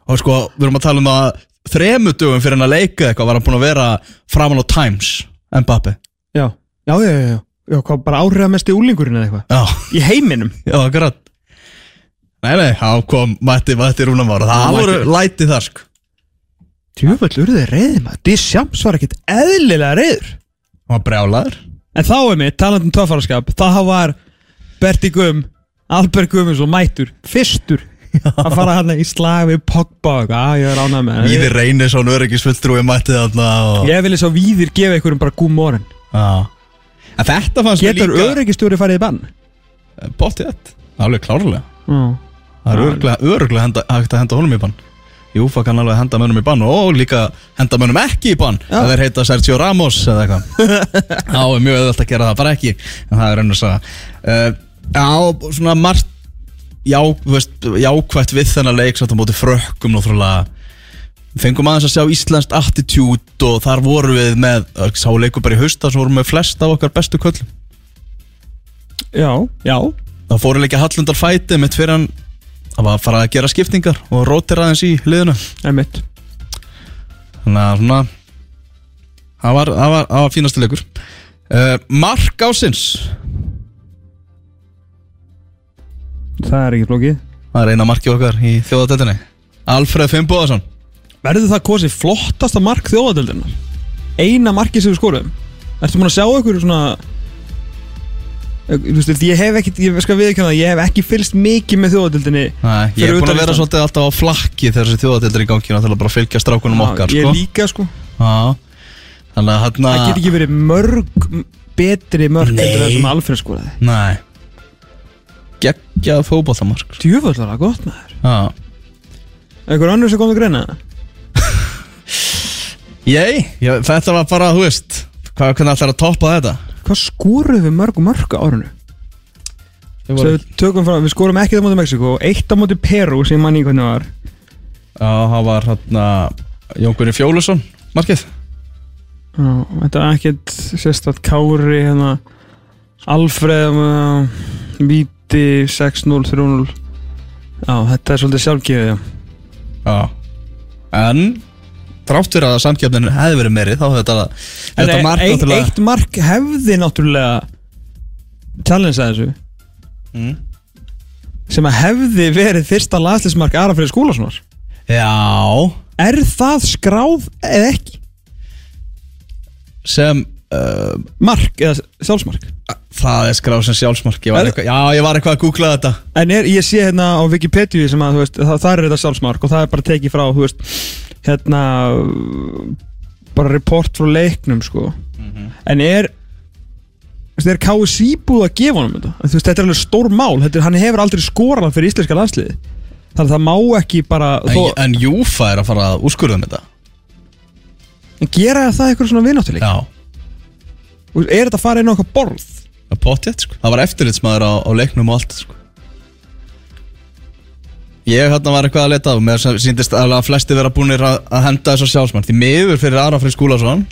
og sko, við erum að tala um að þremu dögum fyrir hann að leika eitthvað var hann búin að vera framan á Times Mbappi Já, já, já, já, já. já hvað, bara áhrifamesti úlingurinn eða eitthvað? Í heiminum? Já, akkurat. Nei, nei, þá kom Matti, Matti Rúnamára Það voru Matti. læti þar sko. Tjúfell urðið reyðið maður. Dishams var ekkert eðlilega reyður Hann var brjálaður. En þá er mitt, talandum töffarskap Það var Berti Gumm Albert Gummins og Mætur Fyrstur Að fara hann í slag við Pogba og eitthvað. Já, ég er ánægð með hann. Víðir reynir svo öryggisfulltrúi Matti þarna og... Ég vil svo víðir gefa einhverjum bara gúm En þetta fannst Getur líka öryggistjóri farið í bann? Bóttið þetta Alveg klárlega. Já. Það er öruglega, öruglega henda, hægt að henda honum í bann. Júfa kann alveg henda mönnum í bann og líka henda mönnum ekki í bann Já. Það er heita Sergio Ramos eða eitthvað. Já, er mjög öðvöld að gera það, bara ekki. En það er önnur saga uh, Já, svona margt já, veist, jákvætt við þennan leik Svo þetta móti frökkum náttúrulega. Fengum aðeins að sjá íslenskt attitude og þar vorum við með Sá leikur bara í hausta sem vorum með flest af okkar bestu köllum. Já, já. Það fóru leikja Hallundar fæti mitt fyrir hann. Það var að fara að gera skiptingar og rótir aðeins í liðinu. Einmitt. Þannig að svona Það var, það var, það var fínasti leikur. Uh, Mark ásins Það er ekki flókið Það er eina markið okkar í þjóðateltinni Alfreð Fimboðarsson Verður það kosið flottasta mark þjóðadöldunar? Eina markið sem við skorum Ertu búin að sjá ykkur svona veist, ég hef ekki, ég skal viðkjöna það, ég hef ekki fylgst mikið með þjóðadöldinni Nei, Ég er búin að vera svolítið alltaf á flakki þegar þessi þjóðateltir í gangi til að bara fylgja strákunum okkar Ég sko. líka sko Já. Þannig að hérna Það get ekki verið mörg betri mörg Nei. eftir það sem Alfred skoraði Nei Geggjað fótballtamark sko. Djöfull var það gott maður Já Einhver annur sem kom að greina ég, þetta var bara, þú veist Hvað, hvernig ætlar að toppa þetta? Hvað skoruðu við mörg mörg á árinu? Við frá, við skorum ekki það móti Mexiko Eitt á móti Peru sem manni hvernig var Já, það var hérna Jón Gunni Fjólusson, markið Já, Þetta er ekkert sérstætt Kári hérna Alfreð uh, Víti 6-0, 3-0 Já, þetta er svolítið sjálfgefið já. Já En Þrátt fyrir að samkjöfnin hefði verið meiri Þá hefði þetta En Þetta mark eitt, náttúrulega eitt mark hefði náttúrulega challenge að þessu Mm. sem að hefði verið fyrsta landslismark Ara fyrir skólassonar Já Er það skráð eða ekki? Sem uh, Mark eða sjálfsmark? Það er skráð sem sjálfsmark. Ég eitthvað, Já, ég var eitthvað að googla þetta. En er, ég sé hérna á Wikipedia sem að veist, það, það er þetta sjálfsmark og það er bara tekið frá veist, hérna bara report frá leiknum sko. En er veist, er KSI búið að gefa honum þetta? Veist, þetta er alveg stór mál. Þetta, hann hefur aldrei skorað fyrir íslenska landsliði þannig að það má ekki bara En, þó, en Júfa er að fara að úrskurða um þetta. En gera það eitthvað svona vináttuleik Já er þetta að fara inn á okkar borð? Það er pottjætt sko. Það var eftirlitsmaður á, á leiknum og allt sko. Ég hérna var eitthvað að leta og mér síndist að flesti vera búinir að, að henda þessu sjálfsmann Því miður fyrir Ara Freyr Skúlason.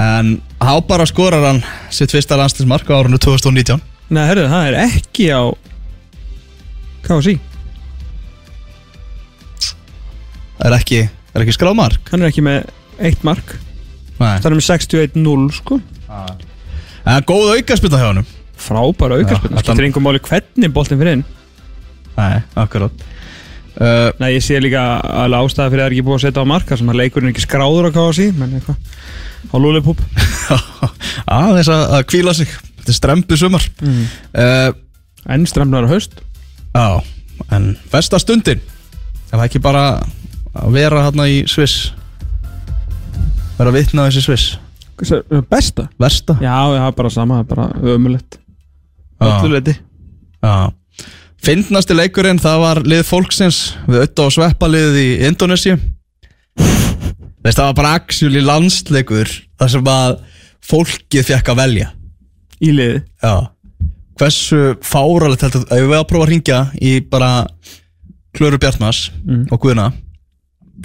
En há bara skorar hann sitt fyrsta landslismark á árunnu 2019 Nei, herru, það er ekki á KSI Það er ekki, er ekki skráð mark? Hann er ekki með eitt mark. Nei. Það er með 61-0 sko En góð aukaspilna hjá hann frábæra aukarspilna Já, skiptir engum máli hvernig boltin fyrir inn. Nei, akkurát uh, Nei, ég sé líka alveg ástæða fyrir að það er ekki búið að setja á marka sem að leikurinn er ekki skráður á KSI menn eitthvað. Á lúleipúp Aðeins að, að kvíla sig. Þetta er strempu sumar. Mm. uh, en stremnar á haust. Já, en besta stundin. Er það ekki bara að vera hérna í Sviss? Vera að vitna á þessi Sviss Besta? Versta? Já, já, bara sama, það er bara ömulegt ölluleiti Já. Fyndnasti leikurinn, það var lið fólksins Við auðvitað og sveppa liðið í Indonési Veist, það var bara actually landsleikur þar sem að fólkið fekk að velja. Í liði Já. Hversu fáralegt heldur Ef við að prófa að ringja í bara Klöru Bjartmas Mm. og Guðna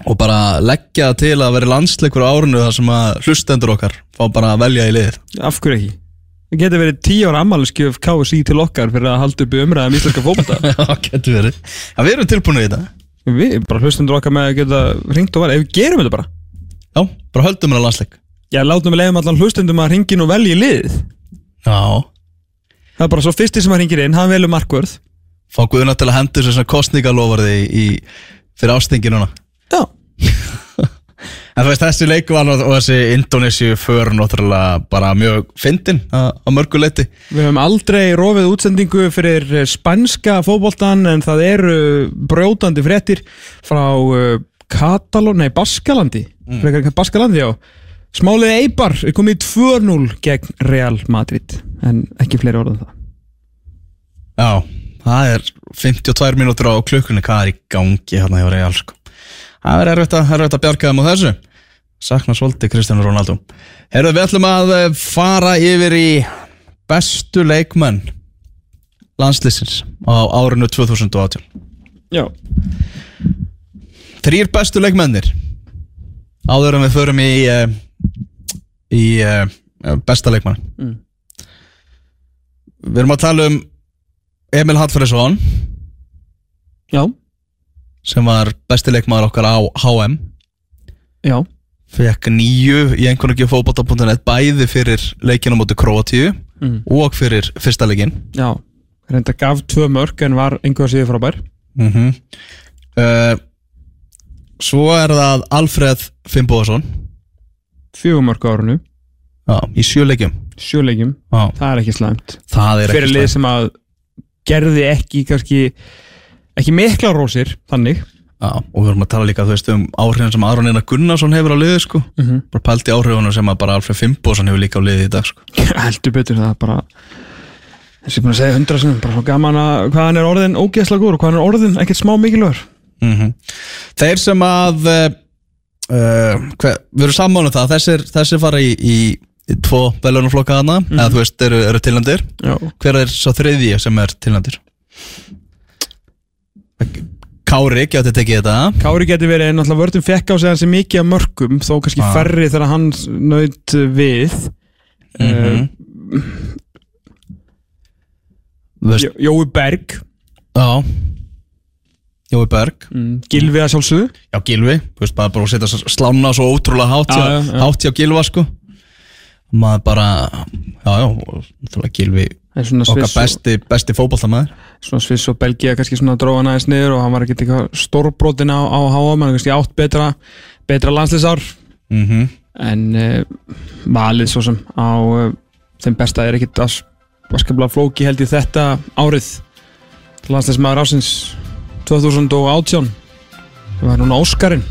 og bara leggja til að vera landsleikur á árinu þar sem að hlustendur okkar fá bara að velja í liðið. Af hverju ekki? Það getur verið tíu ára ammæliskjöf KSI til okkar fyrir að halda upp í umræðum íslenska fókbalta Já, getur verið. Já, við erum tilbúinu í þetta. Við, bara hlustundur okkar með að geta ringt og verið, ef við gerum þetta bara. Já, bara höldum hérna landsleik. Já, látum við leiðum allan hlustundum að ringin og velja liðið. Já. Það er bara svo fyrsti sem að ringir inn, hann velur markvörð. Fá Guðuna til að hendur sér svona kostningalófarði í, í, fyrir ástingi núna Já. En þú veist, þessi leikvann og, þessi Indonésiu för náttúrulega bara mjög fyndin á, á mörgu leiti Við höfum aldrei rofið útsendingu fyrir eh, spænska fótboltan en það eru brjótandi fréttir frá uh, Katalón, nei Baskalandi. Mm. Baskalandi, já. Smálið Eibar er komið í 2-0 gegn Real Madrid en ekki fleiri orðan það. Já, það er 52 mínútur á klukkunni. Hvað er í gangi hérna hjá Real sko. Það er erfitt að, að bjarga þeim á þessu. Sakna svolítið Cristiano Ronaldo. Herðu, við ætlum að eh, fara yfir í bestu leikmenn landslýsins á árinu 2018 Já. Þrýr bestu leikmennir. Áður en við förum í uh, í uh, besta leikmann Mm. Við erum að tala um Emil Hallfriðsson Já, sem var besti leikmaður okkar á HM já. Fekk nýju í einhvern veginn fótbolta.net bæði fyrir leikina móti Kroatíu mm. og fyrir fyrsta leikin Já, reynda gaf tvö mörg en var einhver síður frábær. Mm -hmm. uh, Svo er það Alfred Fimboðsson Fjögur mörg á árunu, Já, í sjö leikjum. Sjöleikjum Já, Það er ekki slæmt. Það er Fyrir ekki lið slæmt. sem að gerði ekki kannski ekki mikla rósir, þannig Já, og við erum að tala líka þú veist, um áhrifin sem Aron Einar Gunnarsson hefur á liði sko. mm -hmm. bara pælti áhrifunum sem að bara Alfred Fimboðsson hefur líka á liði í dag sko. Heldur betur það er bara þessi búin að segja hundra sinni, bara svo gaman að hvað hann er orðin ógeðslega góður og hvað hann er orðin ekkert smá mikilvægur mm Þeir sem að uh, uh, hver, við erum sammála um það þessir, þessir fara í, í, í tvo velunarflokka hana, eða þú veist, eru, eru tilnæmdir Já, hver er svo þriðji sem er tilnæmdir? Kári gæti tekið þetta. Kári geti verið, en náttúrulega vörðum fekk á sig hansi mikið af mörgum, þó kannski Já. færri þegar hann naut við. Mm mm veist, Jói Berg. Já. Jói Berg. Mm. Gilvi að sjálfsögðu. Já, Gilvi, veist, bara bara að setja slána svo ótrúlega hátt hjá, já, já. hátt hjá Gilva, sko. Maður bara, já, já Gilvi, okkar besti, besti fótballtamaður svona Sviss og Belgia kannski svona dróða næðis niður og hann var ekkert eitthvað stórbrotin á, á HM hann kannski átt betra, betra landsliðsár. Mm -hmm. en uh, valið svo sem á uh, þeim besta er ekkert að vaskabla flóki held ég þetta árið landsliðsmaður ásins 2018 það var núna Óskarinn.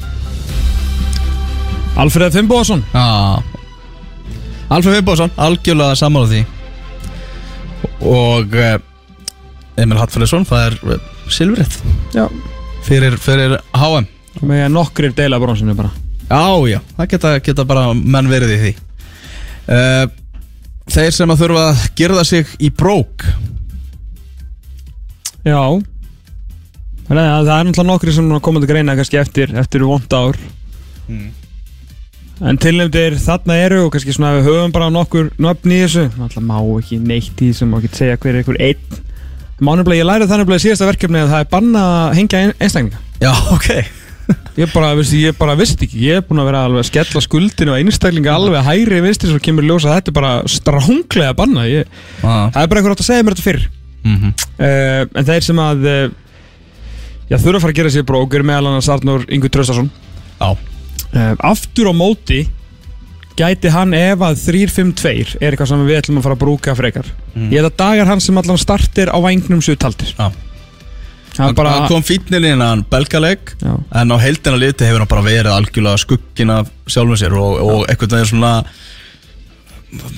Alfreð Fimboðsson Já. Alfred Fimboðsson, algjörlega sammála því og uh, Emil Hattfælisson, það er silfrið. Já. fyrir, fyrir HM með nokkrir deila bronsinu bara. Já, já, það geta, geta bara menn verið í því. Uh, Þeir sem að þurfa að gerða sig í brók. Já. Það er, það er náttúrulega nokkri sem koma til greina kannski eftir, eftir vond ár. Mm. En tilnefndir þarna eru og kannski svona við höfum bara nokkur nöfn í þessu. Náttúrulega má ekki neitt í sem má ekki segja hver er einhver einn. Mánumlega, ég lærið þannig að síðasta verkefni að það er banna að hengja ein- einstaklinga. Já, ok. Ég bara, veist, ég bara vissi ekki, ég er búin að vera alveg að skella skuldinu og einstaklinga alveg hægri vinstri svo kemur ljósa að þetta er bara stránglega banna ég, ah. Það er bara einhver átt að segja mér þetta fyrr. Mm -hmm. uh, En þeir sem að uh, já, þurfa að fara að gera sér brók er meðal annars Arnur Ingur Traustason. Já, Aftur á móti gæti hann ef að 3-5-2 er eitthvað sem við ætlum að fara að brúka frekar Mm. Ég held að dagar hann sem allan startir á vængnum séu taldir Já. Hann hann bara kom fítnil í hennan belgaleg. En á heildina liti hefur hann bara verið algjörlega skuggin af sjálfum sér Og, og eitthvað veginn svona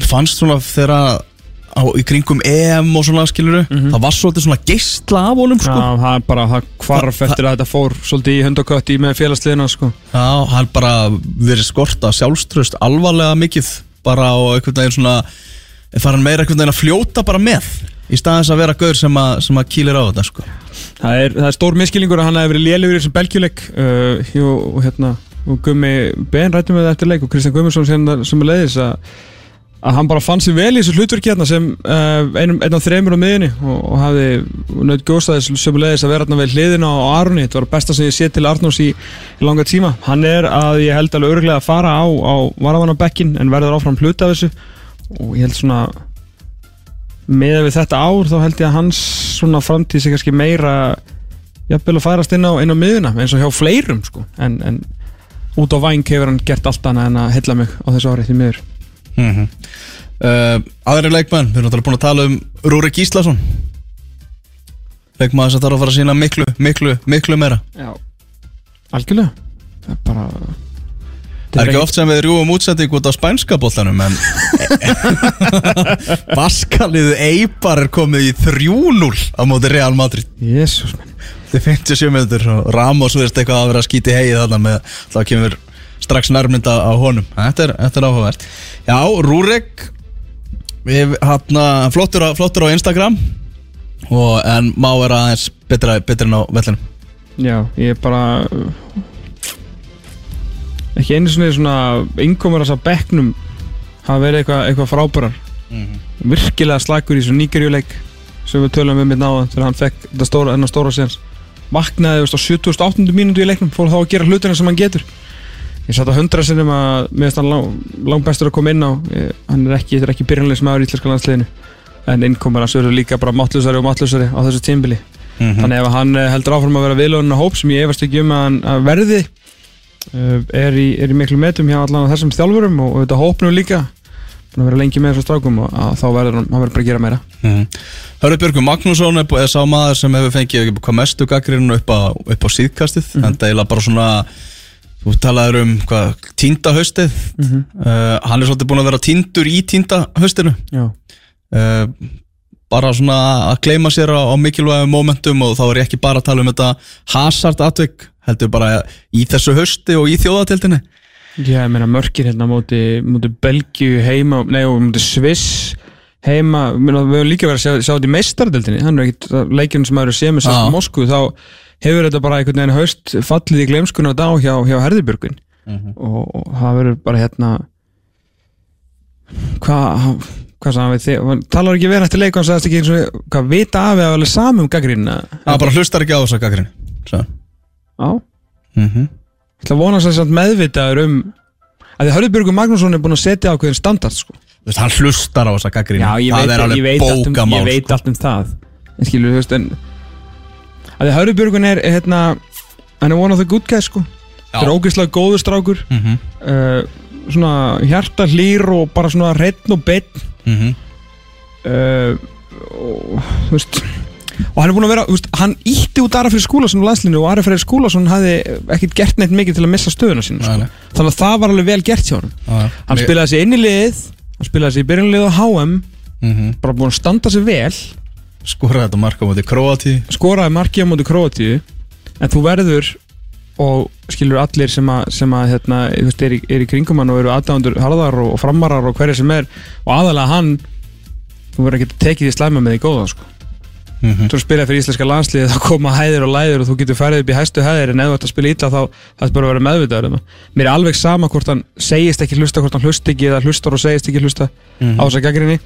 Fannst svona þegar á, í kringum EM og svona skiluru Það var svolítið svona geistla af honum sko Já, það er bara, hvarf Það- eftir að þetta fór svolítið í hundakött í með félagsliðina sko. Já, hann bara verið skorta sjálfströst alvarlega mikið bara og einhvern veginn svona fara hann meira einhvern veginn að fljóta bara með í staðins að vera gaur sem að, sem að kýlir á þetta sko. það, er, það er stór miskilningur að hann hefði verið lélugur í þessum belgjuleik uh, og, hérna og Gummi Ben rættum við það eftir leik og Kristján Gummarsson sem, sem leiðis að að hann bara fann sér vel í þessu hlutverki hérna sem uh, einn af þreymur á miðinni og, og hafði nöðt góðstæðis sömulegis að vera hérna við hliðina á Arni þetta var besta sem ég sé til Arnórs í, í langa tíma. Hann er að ég held alveg örglega að fara á, á varavannabekkin en verður áfram hluta af þessu. Og ég held svona með við þetta ár þá held ég að hans svona framtíð sé kannski meira jafnvel að færast inn á, inn á miðuna eins og hjá fleirum sko. En, en út á væng hefur hann gert allt annað en að hella mig á þessu ári því miður mm -hmm. uh, Aðri leikmenn, við erum náttúrulega búin að tala um Rúrik Gíslason. Leikmenn sem þarf að fara að sína miklu, miklu, miklu meira. Já, algjörlega. Það er bara Það er ekki oft sem við rjúum útsending út á spænska bollanum en Baskaliðu Eibar er komið í 3-0 á móti Real Madrid. Jésús Þetta er 57 minnur og Ramos verðist eitthvað að vera að skýti heið þarna með þá kemur strax nærmynda á honum. Þetta er, þetta er áhugavert. Já, Rúrik við hafna flottur, á- flottur á Instagram. Og, en má vera aðeins betra, betra en á vellinu Já, ég er bara ekki einu svona svona innkomur að bekknum hafa verið eitthvað eitthva frábærar. Virkilega slagur í þessu nýgerjuleik sem við tölum um mitt náða þegar hann fekk þetta stóra, stóra séns. Vaknaði á 78. mínútu í leiknum fór þá að gera hlutina sem hann getur ég satt á hundra sinnum að finnst hann lang, lang bestur að koma inn á. Ég, hann er ekki, þetta er ekki byrjanlegs maður í íslenska landsliðinu. En innkomur hans verður líka bara máttlusari og máttlusari á þessu tímbili þannig ef hann eh, heldur áfram að vera viðlóðin hóp sem ég efast ekki um að að verði uh, er, í, er í miklu metum hjá allan þessum þjálfurum og, og þetta hópnum líka að vera lengi með þessum strákum og þá verður hann, hann verður bara að gera meira. Mm. Hörður Björgur Magnússon er, sá maður sem hefur fengið hvað mestu gaggrinu upp á, upp á síðkastið en það er bara svona þú talaður um hvað, tínda haustið uh, hann er svolítið búin að vera tíndur í tínda haustinu Já, uh, bara svona að gleyma sér á, á mikilvægum momentum og þá er ég ekki bara að tala um þetta Hazard atvik heldur bara í þessu hausti og í þjóðatildinni Já, ég meina mörkir hérna á móti, móti Belgíu heima, nei og móti Sviss heima, við höfum líka verið að sjá, sjá þetta í meistardildinni, hann er ekkit leikinn sem maður er séð með sér Já. í Moskvu, þá hefur þetta bara einhvern veginn haust fallið í glemskuna á hjá, hjá Herðibjörgun og, og það verður bara hérna hvað sagði hann við hann talar ekki verið eftir leik og hann sagðist ekki eins og, hvað vita af eða alveg samum gaggrínina það bara hlustar ekki á þessa gaggrinni svo Já, mm -hmm. ég ætla að vona þess að meðvitaður um að því Hörðubjörgur Magnússon er búin að setja ákveðin standard sko. Veist, hann hlustar á þessa ég það veit, er alveg ég veit, allt, um, bókamál ég veit sko. allt um það. En skilur, þú veist, en að því Hörðubjörgun er, hérna hann er one of the good guys, sko. Það er ógeðslega góður strákur Mhm, uh, svona hjarta hlýr og bara svona hreitn og beitt mhm. uh, og þú veist og hann er búin að vera, veist, hann ítti út Ari fyrir skúlason á landslinu og Ari fyrir skúlason hafði ekkert gert neitt mikið til að missa stöðuna Nei, sko. þannig að það var alveg vel gert hjá hann Já, hann spilaði sig inn í liðið hann spilaði sig í byrjunlið á HM Mhm. bara búin að standa sig vel skoraði þetta marka á móti Kroati skoraði markið á móti Króatíu en þú verður og skilur allir sem að, sem að hérna, er, í, er í kringum hann og eru aðdæmandur harðar og, og framarar og hverja sem er og aðalega hann þú verður ekki tekið því slæma með því góða sko. Mhm. þú spila fyrir íslenska landsliði þá koma hæðir og læðir og þú getur færið upp í hæstu hæðir en ef þú ert að spila illa þá það er bara að vera meðvitaður um mér er alveg sama hvort hann segist ekki hlusta hvort hann hlusta ekki eða hlustar og segist ekki hlusta á þessa gaggrinni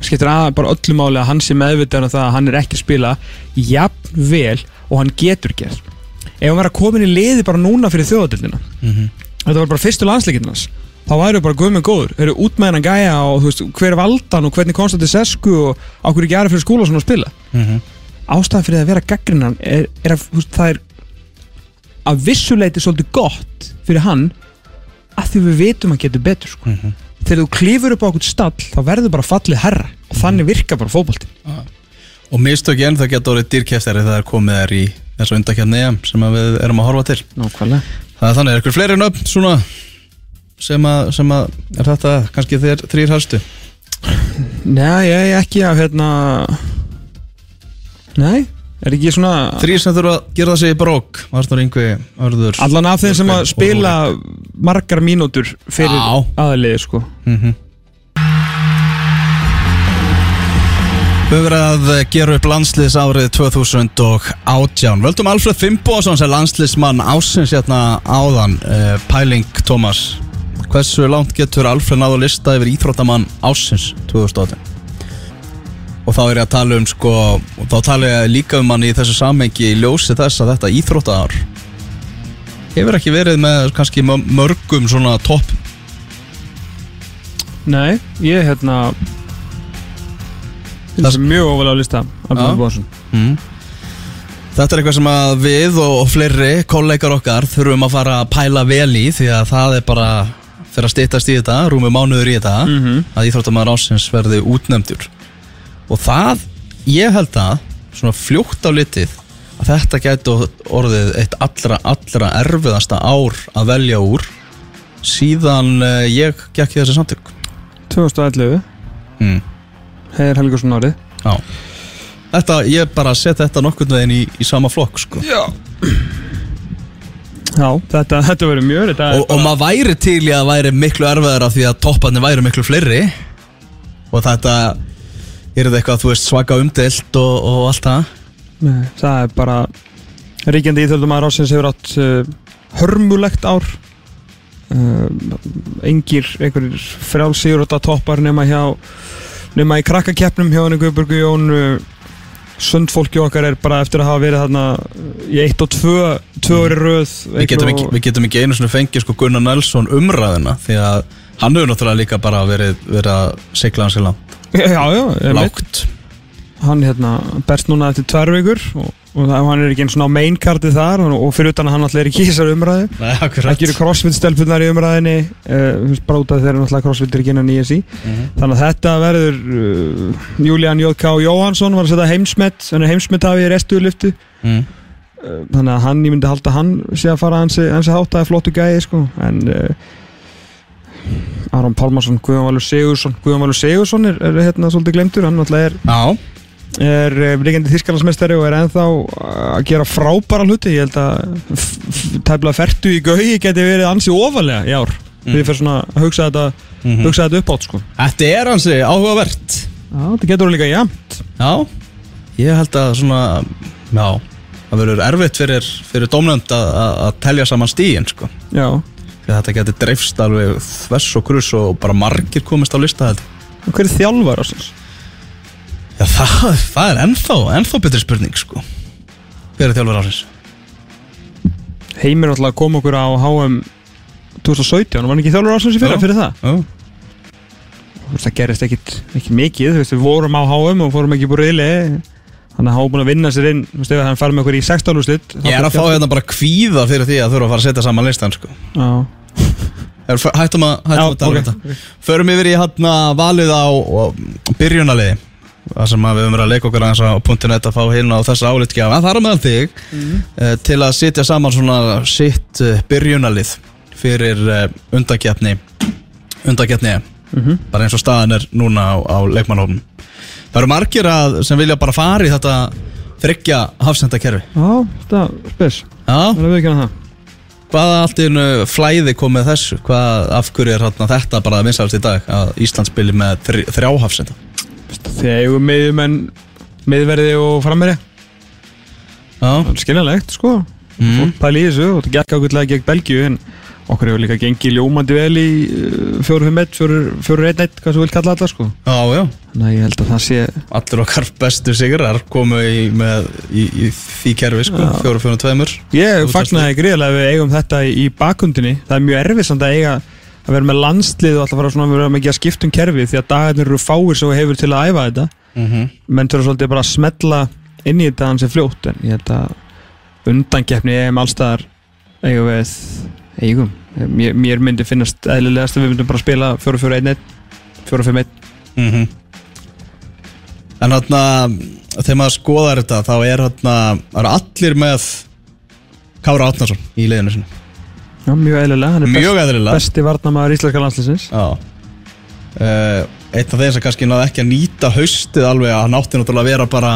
skiptir að bara öllu máli að hann sé meðvitaður um það að hann er ekki að spila jafn vel og hann getur gert ef hann var að koma inn í liði bara núna fyrir þjóðatildina Mhm. þetta var bara fyrstu landsleikinnars þá væru bara guðminn góður, eru út með hennan gæja og veist, hver er valdan og hvernig komst þetta sesku og á hverju ekki aðra fyrir skóla svona að spila Mhm. ástæðan fyrir að vera gaggrinnan er, er að veist, það er að vissuleiti svolítið gott fyrir hann að því við vitum að getur betur sko. Þegar þú klífur upp á okkur stall þá verður bara fallið herra og þannig virkar bara fótbolti og mistök en það getur orðið dýrkjæftari það er komið þær í þessu undakjarni EM sem að við erum að horfa til. Nákvæmlega. Það er þannig, er ykkur fleiri nöfn svona sem að, sem að er þetta kannski þeir þrýr helstu? Nei, ég ekki að hérna Nei, er ekki svona þrýr sem þurfa að gera það sig í brók Arnur Ingvi, Örður Allan af þeim sem að spila margar mínútur fyrir Já. aðaliði sko Mhm. Við höfum verið að gera upp landsliðs árið 2018 Völdum Alfred Fimboðsson sem landsliðsmann ásins hérna áðan uh, Pæling Tómas Hversu langt getur Alfred náðu lista yfir íþróttamann ásins 2018? Og þá er ég að tala um sko Og þá tala ég líka um hann í þessu samhengi Í ljósi þess að þetta íþróttaðar Hefur ekki verið með kannski mö- mörgum svona topp Nei, ég hérna Það er mjög ofalega að lista Já. Albjörn Bóðsson mm. Þetta er eitthvað sem að við og, og fleiri kollegar okkar þurfum að fara að pæla vel í því að það er bara fyrir að stýttast í þetta, rúmi mánuður í þetta Mhm. að Íþróttamæður ásins verði útnefndur og það, ég held að svona fljótt á litið að þetta gæti orðið eitt allra, allra erfiðasta ár að velja úr síðan uh, ég gekk í þessi samtök. 2011 mm. Heiðar Helgarsson árið. Já. Þetta, ég bara set þetta nokkurn veginn í, í sama flokk sko. Já. Já, þetta, þetta verður mjög þetta er og, og maður væri til í að væri miklu erfiðara því að topparnir væri miklu fleiri. Og þetta er þetta eitthvað þú veist svaka umdelt og, og allt það? Nei, það er bara Ríkjandi íþjóðumæður ásins hefur átt uh, hörmulegt ár. Uh, engir einhverjir frjálsýr og toppar nema hjá nema í krakkakeppnum hjá henni Guðburgu Jón uh, sundfólki okkar er bara eftir að hafa verið þarna uh, í eitt og tvö tvö ári röð. Við getum, ekki, við getum ekki einu svona fengið sko Gunnar Nelson umræðina því að hann hefur náttúrulega líka bara verið, verið að sigla hans í land Já, já, lágt hann hérna berst núna eftir tvær vikur og, og það, hann er ekki eins og á main cardið þar og, og fyrir utan að hann alltaf er ekki í þessar umræðu Nei, akkurat ekki eru crossfit stelpunar í umræðinni uh, bara út af þeirra náttúrulega crossfit er ekki innan í þessi Mhm. þannig að þetta verður uh, Julian J.K. Jóhansson var að setja heimsmet hann er heimsmet hafið í restuðluftu mm. uh, þannig að hann, ég myndi halda að hann sé að fara hansi, að flottu gæði sko. en uh, Aron Pálmarsson, Guðjón Valur Sigursson Guðjón Valur Sigursson er, er hérna svolítið glemtur hann náttúrulega er Já, er ríkjandi þýskalandsmeistari og er ennþá að gera frábæra hluti. Ég held að f- f- tæpla fertu í gaugi geti verið ansi ofalega í ár. Þegar ég fer svona að hugsa þetta, Mhm. hugsa þetta upp átt sko. þetta er hansi áhugavert. Já, þetta getur líka jæmt Já, ég held að svona Já, það verður erfitt fyrir, fyrir dómnönd að, telja saman stíin sko. Já, þetta getur dreifst alveg þvers og krus og bara margir komist á lista ég. og hver er þjálfar ásins? Já, það, það er ennþá, ennþá betri spurning sko. Hver er þjálfur ásins? Heimir alltaf kom okkur á HM 2017 og var ekki þjálfur ásins í fyrra Já. fyrir það Já, það gerist ekkit, ekkit mikið þú veist, við vorum á HM og fórum ekki búið reyli þannig að hann búin að vinna sér inn þú veist, ef hann farið með okkur í 16 úrslit Ég er að fá hérna bara kvíða fyrir því að þurfa að fara að setja saman listan sko. Já, Er- Hættum að, hættum að tala um þetta. Förum yfir í hérna valið á byrjunaliði Það sem að við höfum verið að leika okkur aðeins á .net að fá hérna á þessa álitgjafa. Það er meðal þig eh, til að sitja saman svona sitt eh, byrjunalið fyrir uh, undakeppni undakeppni Mhm. bara eins og staðan er núna á, á leikmannhófnum Það eru margir að, sem vilja bara fara í þetta þryggja hafsendakerfi Já, þetta er spes. Já, Það við ekki það. Hvaða allt í flæði kom með þessu? Hvað, af hverju er þetta bara vinsalst í dag að Ísland spili með þrj, þrjá hafsenda? Þegar eigum miðjumenn miðverði og frammeri Já, Það er skiljanlegt sko. Mm. Pæli í þessu og þetta gekk ákveðlega gegn Belgíu en okkur hefur líka gengið ljómandi vel í 4-5-1, 4-1-1 hvað sem vil kalla þetta sko. Já, já. Þannig að ég held að það sé Allir okkar bestu sigrar komu í, með, í, í því kerfi sko, Já. fjóru, fjóru, tveimur. Ég Þú fagnaði gríðarlega að við eigum þetta í, bakundinni Það er mjög erfið samt að eiga að vera með landslið og alltaf fara svona að vera mikið að skipta um kerfi því að dagarnir eru fáir sem hefur til að æfa þetta. Mm -hmm. menn þurfa svolítið bara að smetla inn í þetta hans er fljótt en ég held að undankeppni eigum allstaðar eigum við eigum. Mér, mér myndi finnast eðlilegast að við myndum bara spila 4-4-1-1 4-5-1 Mhm. En hérna þegar maður skoðar þetta þá er hérna allir með Kára Átnarsson í liðinu sinu Já, mjög eðlilega, hann er best, Mjög eðlilega. besti varnamaður íslenska landslýsins Já. Uh, Eitt af þeim sem kannski náði ekki að nýta haustið alveg að hann átti náttúrulega að vera bara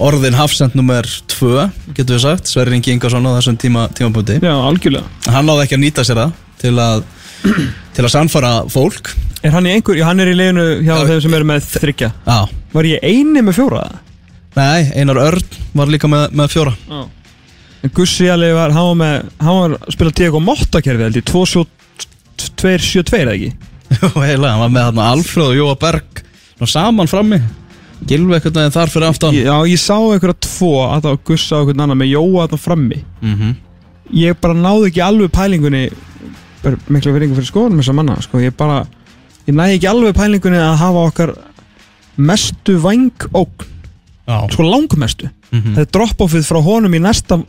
orðin hafsend nummer 2 getur við sagt, Sverri Ingi Ingarsson á þessum tíma, tímapunkti. Já, algjörlega. Hann náði ekki að nýta sér það til að til að sannfara fólk. Er hann í einhver, já, hann er í liðinu hjá Já, þeim sem eru með þryggja Já, Var ég eini með fjóra? nei, Einar Örn var líka með, með fjóra. Já. En Gussi alveg var, hann var með hann var að spila Diego Motta kerfi held ég 2-7-2 2-7-2 eða ekki? Og heila, hann var með þarna Alfreð og Jóa Berg Ná saman frammi Gilvi eitthvað neginn þar fyrir aftan Já, ég sá einhverja tvo að það gussa á einhvern annan með Jóa þarna frammi Mhm. Ég bara náði ekki alveg pælingunni mikla verðingu fyrir skoðunum þessar manna sko. ég bara, ég næði ekki alveg pælingunni að hafa okkar mestu vængókn Já, sko langmestu Mhm. þetta drop-offið frá honum í næsta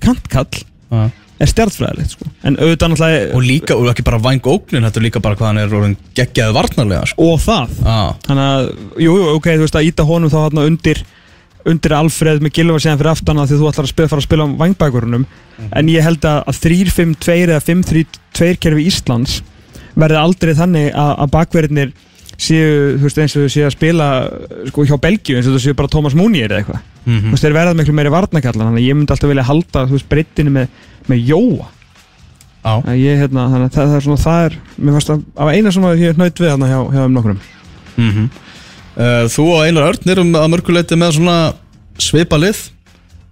kantkall Já. Er stjartfræðilegt sko. en auðvitað náttúrulega Og líka, og ekki bara væng ógnin Þetta er líka bara hvað hann er orðin geggjaði varnarlega sko. og það þannig að, jú, jú, ok, þú veist að íta honum þá hérna undir undir Alfreð með Gilva síðan fyrir aftan því þú ætlar að spila, fara að spila á vangbækurunum en ég held að, að 3-5-2 eða 5-3-2 kerfi Íslands verði aldrei þannig að, að bakverðinir séu, þú veist, eins og þau séu að spila sko hjá Belgíu eins og þau séu bara Thomas Munier eða eitthvað Mhm. þú veist, þeir verða miklu meiri varnakallar þannig að ég myndi alltaf vilja halda, þú veist, breyttinu með, með Jóa. Já. Að ég, hérna, þannig að það, það er svona, það er mér fannst að, af eina sem að ég er nöyt við hérna hjá, hjá um nokkrum. Mm Þú og Einar Örn erum að mörguleiti með svona svipa lið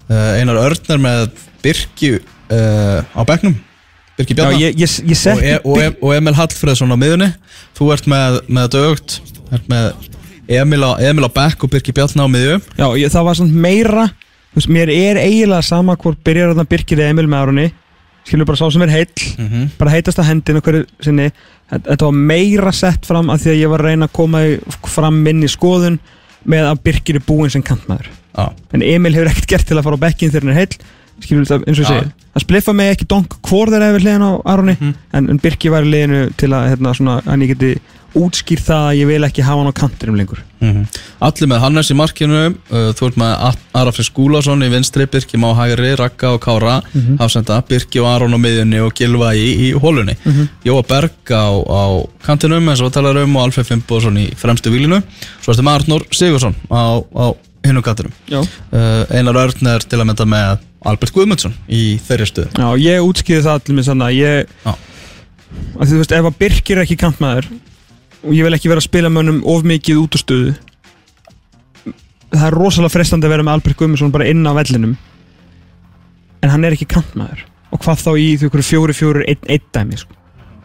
uh, Einar Örn er með Birki uh, á bekknum. Birki Já, Bjarnar ég, ég, ég og, e og, e og Emil Hallfreðsson á miðunni Þú ert með, með dögt ert með Emil á, Emil á bekk og Birki Bjarnar á miðju. Já, ég, það var svona meira veist, Mér er eiginlega sama hvort byrjar þarna Birkir eða Emil með árunni Skilur bara sá sem er heill Mhm. Bara heitast að hendinu hverju sinni Þetta var meira sett fram af því að ég var að reyna að koma fram minn í skoðun með að Birkir er búinn sem kantmaður Já, En Emil hefur ekkert gert til að fara á bekkin þegar hann er heill Skilur þetta eins og ég Já. segi Það spliffa mig ekki donk hvor þeir hefur hliðin á Aroni Mhm. en, en Birkir var í liðinu til að hérna, svona, hann ég geti útskýrt það að ég vil ekki hafa hann á kantinum lengur. Mhm. Allir með Hannes í markinu uh, Þú ert með Arafri Skúlason í vinstri Birki má hægri, Ragga og Kára Mhm. Hafsenda, Birki og Aron á miðjunni og Gilva í, í hólunni Mhm. Jóa Berg á, á kantinum eins og talar um og Alfred Fimboðsson í fremstu výlinu Svo ertu með Arnór Sigursson á, á hinu kantinum. Já, uh, Einar Örn er til að mynda með Albert Guðmundsson í þeirri stöðu. Já ég útskýði það allir með sann að ég að því, þú veist, ef að Birkir er ekki kantmaður og ég vil ekki vera að spila mönnum of mikið út úr stöðu. Það er rosalega frestandi að vera með Albert Guðmundsson bara inn á vellinum. En hann er ekki kantmaður. Og hvað þá í því hverju fjóri fjóri ein dæmi sko.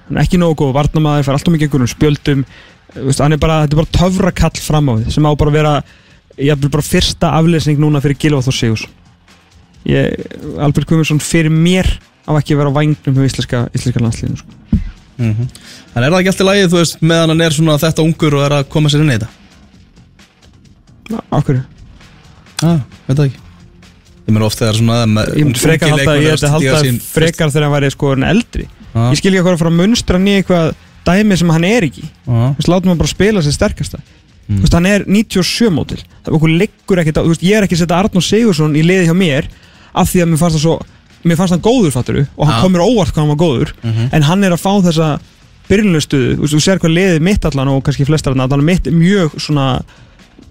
hann er ekki nógu góð varnamaður, fær alltaf mikið einhverjum spjöldum. Veist, er bara, þetta er bara töfrakall fram á því sem á bara að vera bara fyrsta aflesning núna fyrir Gilváð og Sigurs ég, Albert Guðmundsson fyrir mér á ekki að vera á vagnum hjá íslenska, íslenska landsliðinu sko. Mm En er það ekki alltaf lægið, þú veist, meðan hann er svona þetta ungur og er að koma sér inn í þetta? Akkur, Já, veit það ekki Ég meina oft þegar svona með, ég myndi frekar halda, ég ætti að halda frekar þegar hann væri sko en eldri Já. ég skil ekki að hvað að fara að munstra hann í eitthvað dæmi sem hann er ekki Já. Þú veist, látum hann bara spila sér sterkasta Mm. Þú veist, hann er 97 mótil það er okkur liggur ekkert á, þú veist, ég er ekki að setja Arnór Sigursson í liði hjá mér af því að mér fannst það svo mér fannst hann góður fatturu og hann komur óvart hvað hann var góður Mhm. en hann er að fá þessa byrjunlegstöðu, þú sér hvað liðið mitt allan og kannski flestar hann, allan mitt mjög svona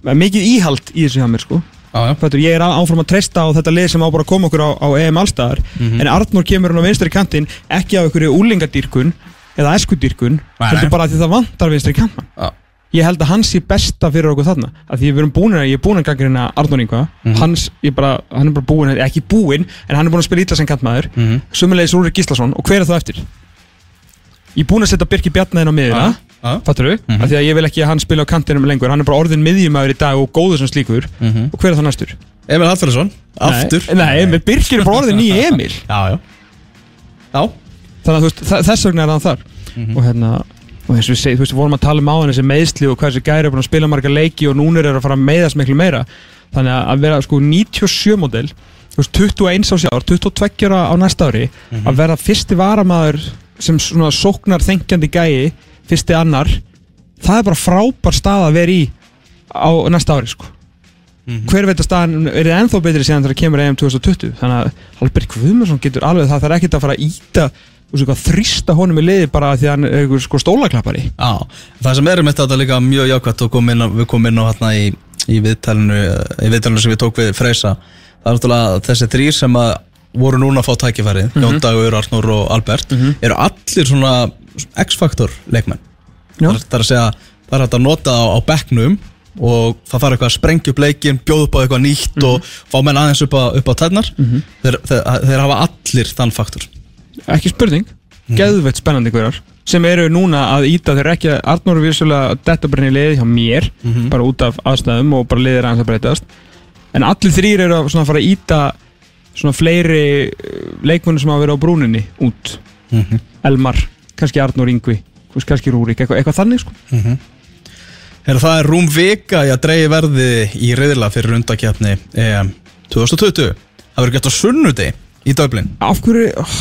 mikið íhald í þessu hjá mér sko já. Fattur, ég er á- áfram að treysta á þetta lið sem á bara að koma okkur á, á EM allstaðar Mhm. en Arnór kemur hann á vinstri kantinn ekki af einhverju úlingadýrkun eða eskudýrkun heldur bara því það vantar vinstri kantmann Já. Ég held að hans sé besta fyrir okkur þarna af því við erum búin að, ég er búin að gaggrina Arnór Inga Mhm. hans, ég bara, hann er bara búin ekki búin, en hann er búin að spila ítla sem kantmaður Mhm. sumulegis Rúrik Gíslason og hver er það eftir? ég er búin að setja Birki Bjarnaðinn á miðuna Já, já. fattur við, Mhm. af því að ég vil ekki að hann spila á kantinum lengur, hann er bara orðin miðjumæður í dag og góður sem slíkur, Mhm. og hver er það næstur? Emil Hallfjörðsson, aftur Nei, nei, Birkir er að þess er og eins og við segjum, þú veist, við vorum að tala um á hann þessi meðsli og hvað þessi gæri er búin að spila marga leiki og núna er að fara að meðast miklu meira. Þannig að vera sko 97 model þú veist, 21 á sjár, 22 ára á næsta ári að vera fyrsti varamaður sem svona sóknar þengjandi gæi fyrsti annar það er bara frábær stað að vera í á næsta ári sko. Hver veit að staðan er það ennþá betri síðan þegar kemur EM 2020 þannig að Albert Guðmundsson getur alveg það þarf ekkert að fara að íta eitthvað þrýsta honum í liði bara því að hann er sko stólaklappari. Já, það sem er um þetta líka mjög jákvæmt kom inn við komum inn á hérna í, í viðtalinu í viðtalinu sem við tók við Freysa. Það er náttúrulega þessi þrýr sem að voru núna að fá tækifæri Jón Dagur, Arnór og Albert eru allir svona X-faktor leikmenn. Það er, það er að segja, það er hægt að nota á, á bekknum og það þarf eitthvað að sprengja upp leikin bjóða upp á eitthvað nýtt og fá menn aðeins upp á, upp á tætnar þeir, þeir, þeir hafa allir þann faktor ekki spurning, geðveitt spennandi hverjar sem eru núna að íta eru ekki að Arnór er vissulega detta bara inn í liði hjá mér bara út af aðstæðum og bara liðir aðeins að breytast. En allir þrýr eru að fara að íta svona fleiri leikmunum sem hafa verið á brúninni út. Elmar, kannski Arnór Ingvi þú veist, kannski Rúrik, eitthvað, eitthvað þannig sko. Herra, það er rúm vika í að dreyja verði í reyðila fyrir undakefni EM 2020 Það verður gett á sunnudegi í Dublin. Af hverju oh,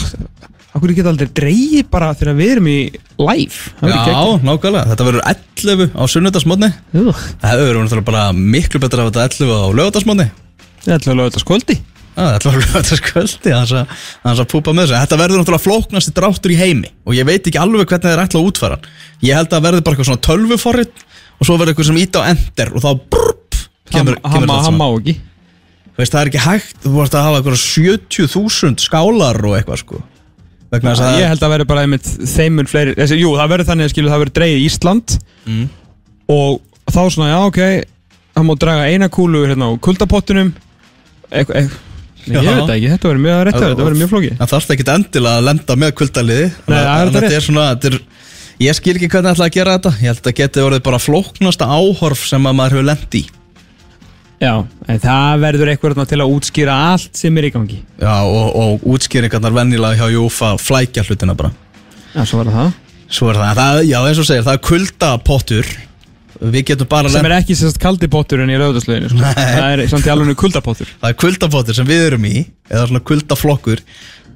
hverju geta aldrei dreigi bara þegar við erum í live? Það Já, nákvæmlega, þetta verður 11 á sunnudagsmótni. Það verður náttúrulega bara miklu betra að þetta 11 á lögadagsmótni Ég ætla að lögða þetta skvöldi Það að lögadaskvöldi Þannig að púpa með þessu. Þetta verður náttúrulega flóknasti dráttur í heimi og ég veit ekki alveg hvernig þeir ætla að útfæra hann. Ég held að það verður bara eitthvað svona tölvuforrit og svo verður eitthvað sem íta á ender og þá brrrp, kemur, kemur þetta það er ekki hægt, þú vorst að hafa eitthvað 70.000 skálar og eitthvað sko vegna þess að Ég held að verður bara einmitt þeimur fleiri þessi, Jú, það verður þannig að skilu það verður dreigið Ísland Mm. og þá svona, já, ok það má draga eina kúlu hérna á kuldapottunum eitthvað, eitthvað Nei, ég veit ekki, þetta verður mjög rétt þetta verður mjög flókið. Það þarf ekki endilega að lenda með er þetta er svona þetta er, Ég skil ekki hvernig það ætla að gera þetta. Ég held að þetta geti orðið bara flóknasta áhorf sem að maður hefur lent í Já, en það verður eitthvað til að útskýra allt sem er í gangi. Já, og, og útskýringarnar vennilega hjá Jófa flækja hlutina bara. Já, svo verður það. Svo er það, það já eins og segir, það er kuldapottur. Við getum bara sem er ekki sérst kaldi pottur en í lögðarslöginu sko. það er samt í alveg kuldapottur. Það er kuldapottur sem við erum í Eða svona kuldaflokkur.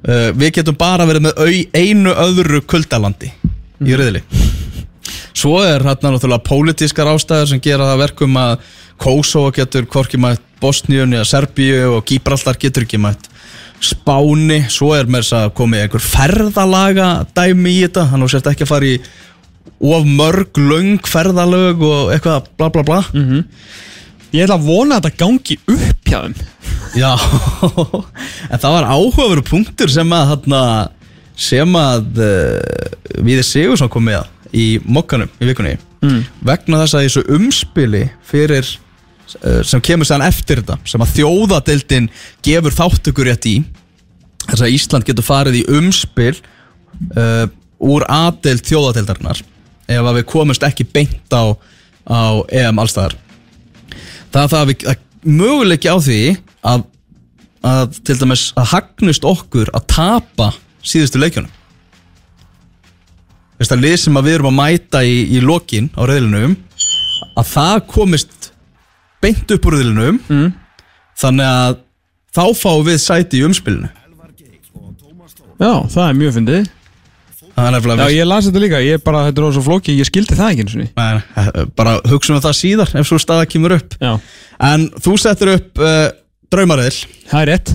Uh, Við getum bara verið með au, einu öðru kuldalandi Í riðli. Svo er hérna náttúrulega pólitískar ástæður sem gera það að verkum að Kosovo getur hvorki mætt Bosníun eða Serbíu og Gibraltar getur ekki mætt Spáni, svo er mér að komið einhver ferðalaga dæmi í þetta, hann og sért ekki að fara í of mörg löng ferðalög og eitthvað bla bla bla. Ég ætla að vona að þetta gangi upp hjá þeim. Já, en það var áhugaveru punktur sem að þarna, sem að uh, Víði Sigursson kom með í mokkanum í vikunni. Mm. vegna þess að þessu umspili fyrir sem kemur sér eftir þetta sem að þjóðadeildin gefur þáttökur rétt í. Þess að Ísland getur farið í umspil uh, úr aðdeild þjóðadeildarinnar ef að við komumst ekki beint á, á EM allstæðar það það að við að möguleiki á því að, að til dæmis að hagnust okkur að tapa síðustu leikjunum. Veist að lið sem að við erum að mæta í, í lokin á reyðlinum að það komist beint upp úr reyðlinum mm. þannig að þá fáum við sæti í umspilinu. Já, það er mjög fyndið. Það er Já, nefnilega ég las þetta líka, ég bara, þetta er svo flóki ég skildi það ekki eins og ný Nei, bara hugsa um það síðar ef svo staða kemur upp. Já, en þú settur upp uh, draumaröðil það er rétt.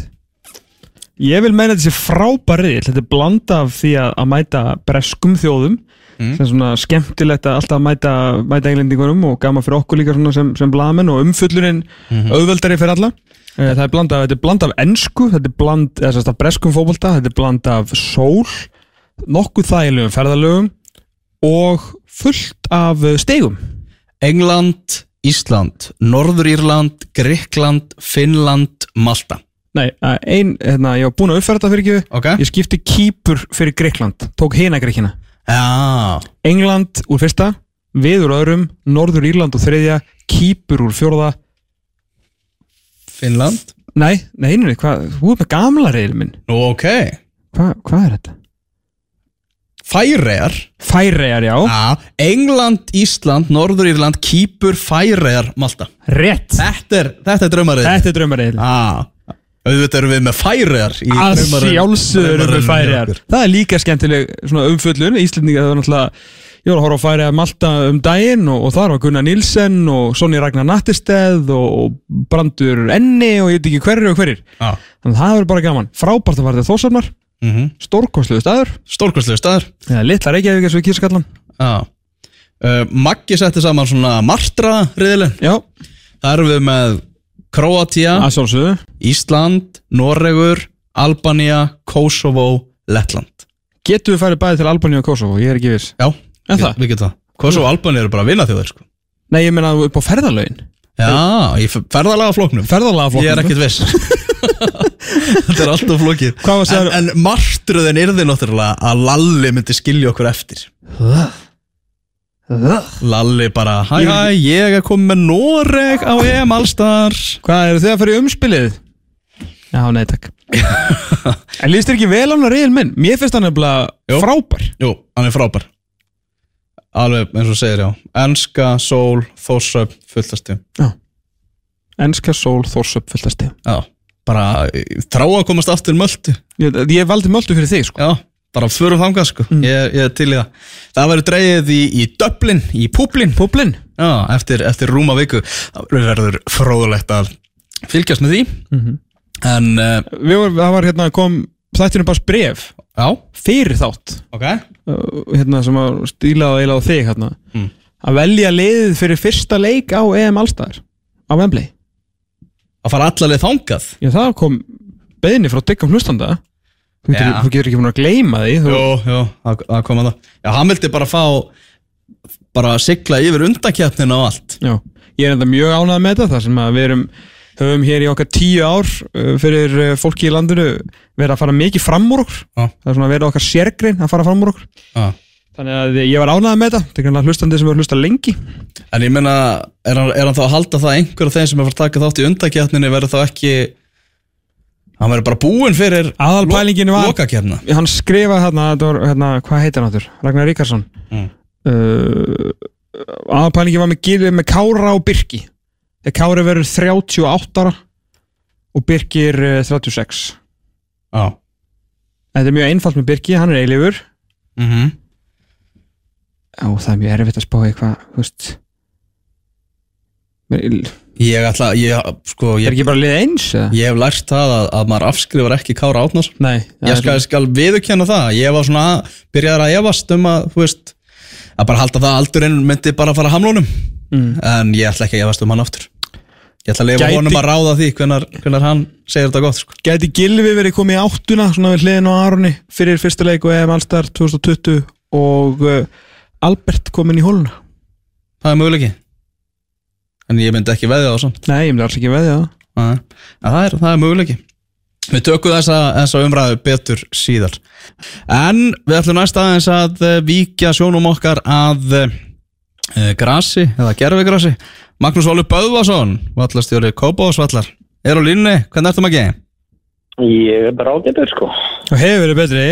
Ég vil meina þessi frábæri Þetta er blanda af því að, að mæta breskum þjóðum sem er svona skemmtilegt að alltaf mæta, mæta englendingunum og gama fyrir okkur líka svona sem, sem blamen og umfullurinn auðveldari fyrir alla. Eh, Það er blanda, þetta er blanda af ensku þetta er bland, af breskum fótbolta þetta er blanda af sól nokkuð þægilegum ferðalögum og fullt af eh, stegum. England, Ísland, Norður-Írland Gríkland, Finnland, Malta. Nei, eh, ein, hérna, ég var búin að uppfæra þetta fyrir ekki Ok. Ég skipti Kýpur fyrir Greikland Tók hina Greikina Já, England úr fyrsta Við úr öðrum Norður Írland úr þriðja Kýpur úr fjórða. Finnland? Nei, nei, nei, hvað Þú er með gamla reyðil minn. Nú ok. Hva, Hvað er þetta? Færeyjar. Færeyjar, já. Já, England, Ísland, Norður-Írland, Kýpur, Færeyjar, Malta. Rétt. Þetta er, þetta er draumaröðil Þetta er draumareyðil Já, auðvitað erum við með Færeyjar í Að sjálfsögur með draumaröðinni Færeyjar hjá okkur. Það er líka skemmtileg umföllun Íslendinga það var náttúrulega Ég var að horfa á Færeyja Malta um daginn og, og þar var Gunnar Nilsen og Sonja Ragnar Nattisteð og, og Brandur Enni og ég veit ekki hverjir og hverjir. Já, Þannig að það verður bara gaman. Frábært að fara til Þórsarnar mm Stórkostlegu staður. Stórkostlegu staður. Eða litla Reykjavík eins og við kískallan Já. Uh, Maggi setti saman svona martra riðilin Já, Það erum við með Kroatia, Ísland, Noregur, Albania, Kosovo, Lettland. Getum við farið bæði til Albaníu og Kosovo, ég er ekki viss. Já, við, við getum það. Kosovo og Albania eru bara að vinna þjóðir sko. Nei, ég meina upp á ferðalögin. Já, ég ferðalega flóknum Ferðalagaflokk Ég er ekkert viss. Þetta er alltaf Hvað var en, en martruðin yrði náttúrulega að Lalli myndi skilja okkur eftir Lalli bara, hæ hæ, ég er komið með Noreg á EM allstar. Hvað eru þið að fara í umspilið? Já, nei, takk. En líst þér ekki vel á hann að reyðil minn? Mér finnst hann nefnilega frábær. Jú, hann er frábær. Alveg eins og segir já. Enska, Sól, Þórsöp, fulltasti Enska sól, þórsöp, fulltasti Já, bara ég þrá að komast aftur möldu Ég, ég valdi möldu fyrir þig, sko. Já, bara förum þangað sko. Ég, ég er til í það. Það verður dreigið í, í Dublin, í Públin Públin Já, eftir, eftir rúma viku. Það verður fróðulegt að fylgjast með því. En, uh, Við vorum, það var hérna, kom þættinu bara bref já, fyrir þátt. Ok. Uh, hérna sem að stíla og eila á þig hérna. Mm. að velja liðið fyrir fyrsta leik á EM Allstar á Wembley. Að fara allaleg þangað? Já, það kom beðinni frá diggum hlustanda Þú getur, ekki búin að gleyma því þú, Jú, jú, það kom að það. Já, hann vildi bara fá bara sigla yfir undankjæfnina og allt. Já, ég er enda mjög ánægð með þetta þar sem að við erum höfum hér í okkar tíu ár uh, fyrir uh, fólki í landinu verið að fara mikið fram úr okkur. Já. það er svona verið okkar sérgrein að fara fram úr okkur. Já. þannig að ég var ánægð með þetta. Þetta er hlustandi sem er hlusta lengi. En ég meina, er er hann þá að halda það að einhver af þeim sem er að fara að taka þátt í undankjæfninu verður þá ekki hann verður bara búinn fyrir Aðalpælingin var- lokakjæfna hann skrifaði hérna, hérna hvað heitir hann áttur? Ragnar Ríkarsson. Mm. uh, aðalpælingin var með, Gylfi- með Kára og Birki. Þegar Kári verður 38 ára og Birki er uh, 36 Já. Þetta er mjög einfalt með Birki, hann er eilifur mm og það er mjög erfitt að spá í hvað þú veist. Er Ég ætla, ég, sko, ég, ekki bara lið eins? eða? ég hef lært það að, að maður afskrifar ekki Kára Átnars Nei, Ég skal, skal viðurkenna það Ég var svona, byrjaði að efast um að, þú veist að bara halda það að aldurinn myndi bara fara hamlónum Mm. en ég ætla ekki að efast um hann aftur Ég ætla að leifa Gæti- honum að ráða því hvenar, hvenar hann segir þetta gott sko. Gæti Gylfi verið komið í áttuna svona við hliðin á Aroni fyrir fyrsta leik og EM Allstar 2020 og uh, Albert komin í hóluna Það er möguleiki En ég myndi ekki veðja á samt. Nei, ég myndi alls ekki veðja það. Nei, en það er, það er möguleiki. Við tökum þessa, þessa umræðu betur síðar. En við ætlum næst aðeins að eh, víkja sjónum okkar að uh, grasi eða gerfigrasi Magnús Óli Böðvason vallastjóri Kópavásvallar er á línni, hvernig ertu maður ekki? Ég er bara ágættur sko. Og hefur verið betri?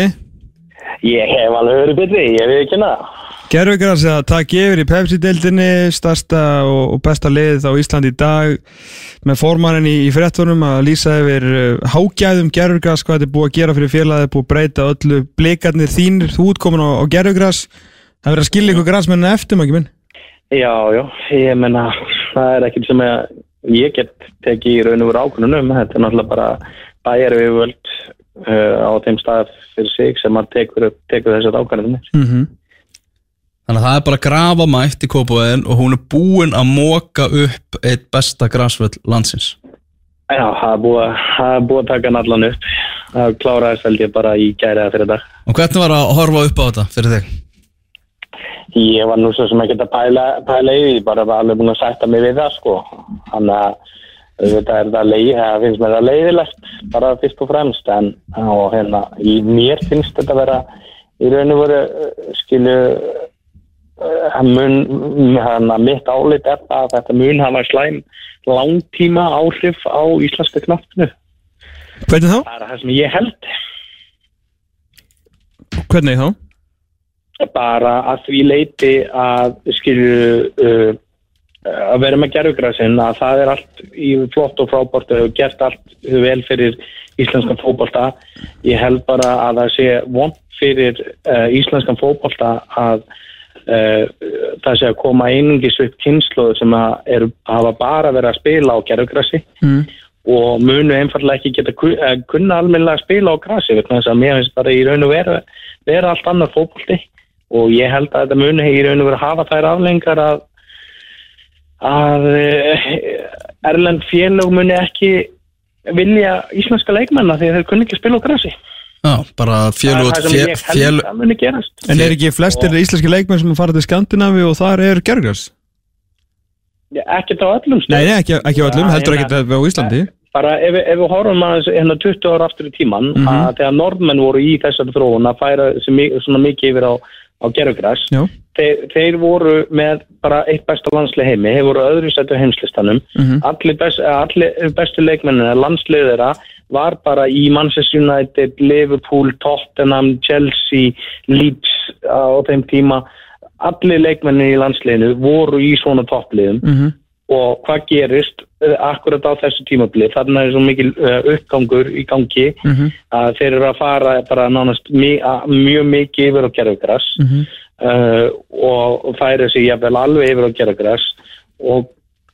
Ég hef alveg verið betri, ég veit ekki það. Gerfugras að taka yfir í Pepsi-deildinni starsta og, og besta liðið á Íslandi í dag með formannin í, í fréttunum að lýsa yfir uh, hágæðum Gerfugras, hvað þetta er búið að gera fyrir félagið, búið að breyta öllu blikarnir þínir, þú útkomin á, á Gerfugras það verður að skilja ykkur grasmennin eftir, maður ekki minn Já, já, ég menna, það er ekkert sem ég, get tekið í raun og veru ákvörðunum. Þetta er náttúrulega bara bæjar við völd uh, á þeim stað fyrir sig sem að tekur, tekur þessar ákvörðunum. mm -hmm. Þannig að það er bara grafa mætt í Kópavöðin og hún er búin að móka upp eitt besta grasvöld landsins Já, það er búið, að- búið að taka hann allan upp. Það kláraðist held ég bara í gæriða fyrir dag. Og hvernig var að horfa upp á þetta fyrir þig? Ég var nú svo sem ekki að pæla, pæla í því, bara var alveg búin að sætta mig við það sko. Þannig að auðvitað er það leið, það finnst mér það leiðilegt bara fyrst og fremst en og, hérna, í mér finnst þetta vera í raun og veru uh, skilu uh, mun, hana, mitt álit er að þetta mun hafa slæm langtíma áhrif á íslenska knaftinu. Hvernig þá? Það er það sem ég held. Hvernig þá? bara að því leiti að skilju uh, að vera með gerfugrasin að það er allt í flott og frábort og gert allt vel fyrir íslenskan fótbolta ég held bara að það sé vond fyrir uh, íslenskan fótbolta að það sé að koma einungis upp kynsluð sem að er, hafa bara verið að spila á gerfugrasi Mm. og munu einfallega ekki geta eh, kunna almennilega að spila á vegna þess að mér finnst bara í raun og veru vera allt annar fótbolti og ég held að þetta muni í raun og veru hafa þær aflengar að að eh, Erlend félög muni ekki vilja íslenska leikmenna því að þeir kunni ekki spila á grasi Já, bara það það fél, að muni gerast En er ekki flestir íslenski leikmenn sem fara til Skandinavi og þar er? Já, ekkert á öllum Nei, nei, ekki, ekki á öllum, heldur ekki á Íslandi bara ef, ef við horfum að hérna 20 ára aftur í tíman Mhm. að þegar norðmenn voru í þessari þróun að færa svona mikið yfir á á gerugræs Já. þeir, þeir voru með bara eitt besta landsli heimi, þeir voru öðru setju heimslistanum, Mhm. allir, best, allir bestu leikmennina, landslið þeirra var bara í Manchester United Liverpool, Tottenham Chelsea, Leeds á þeim tíma, allir leikmennin í landsliðinu voru í svona toppliðum Mhm. og hvað gerist eh, akkurat á þessu tímabli þarna er svo mikil uh, uppgangur í gangi Mhm. að þeir eru að fara bara nánast mjög mikið yfir á gerðugræs Mhm. uh, og, og færi sig jafnvel alveg yfir á gerðugræs og,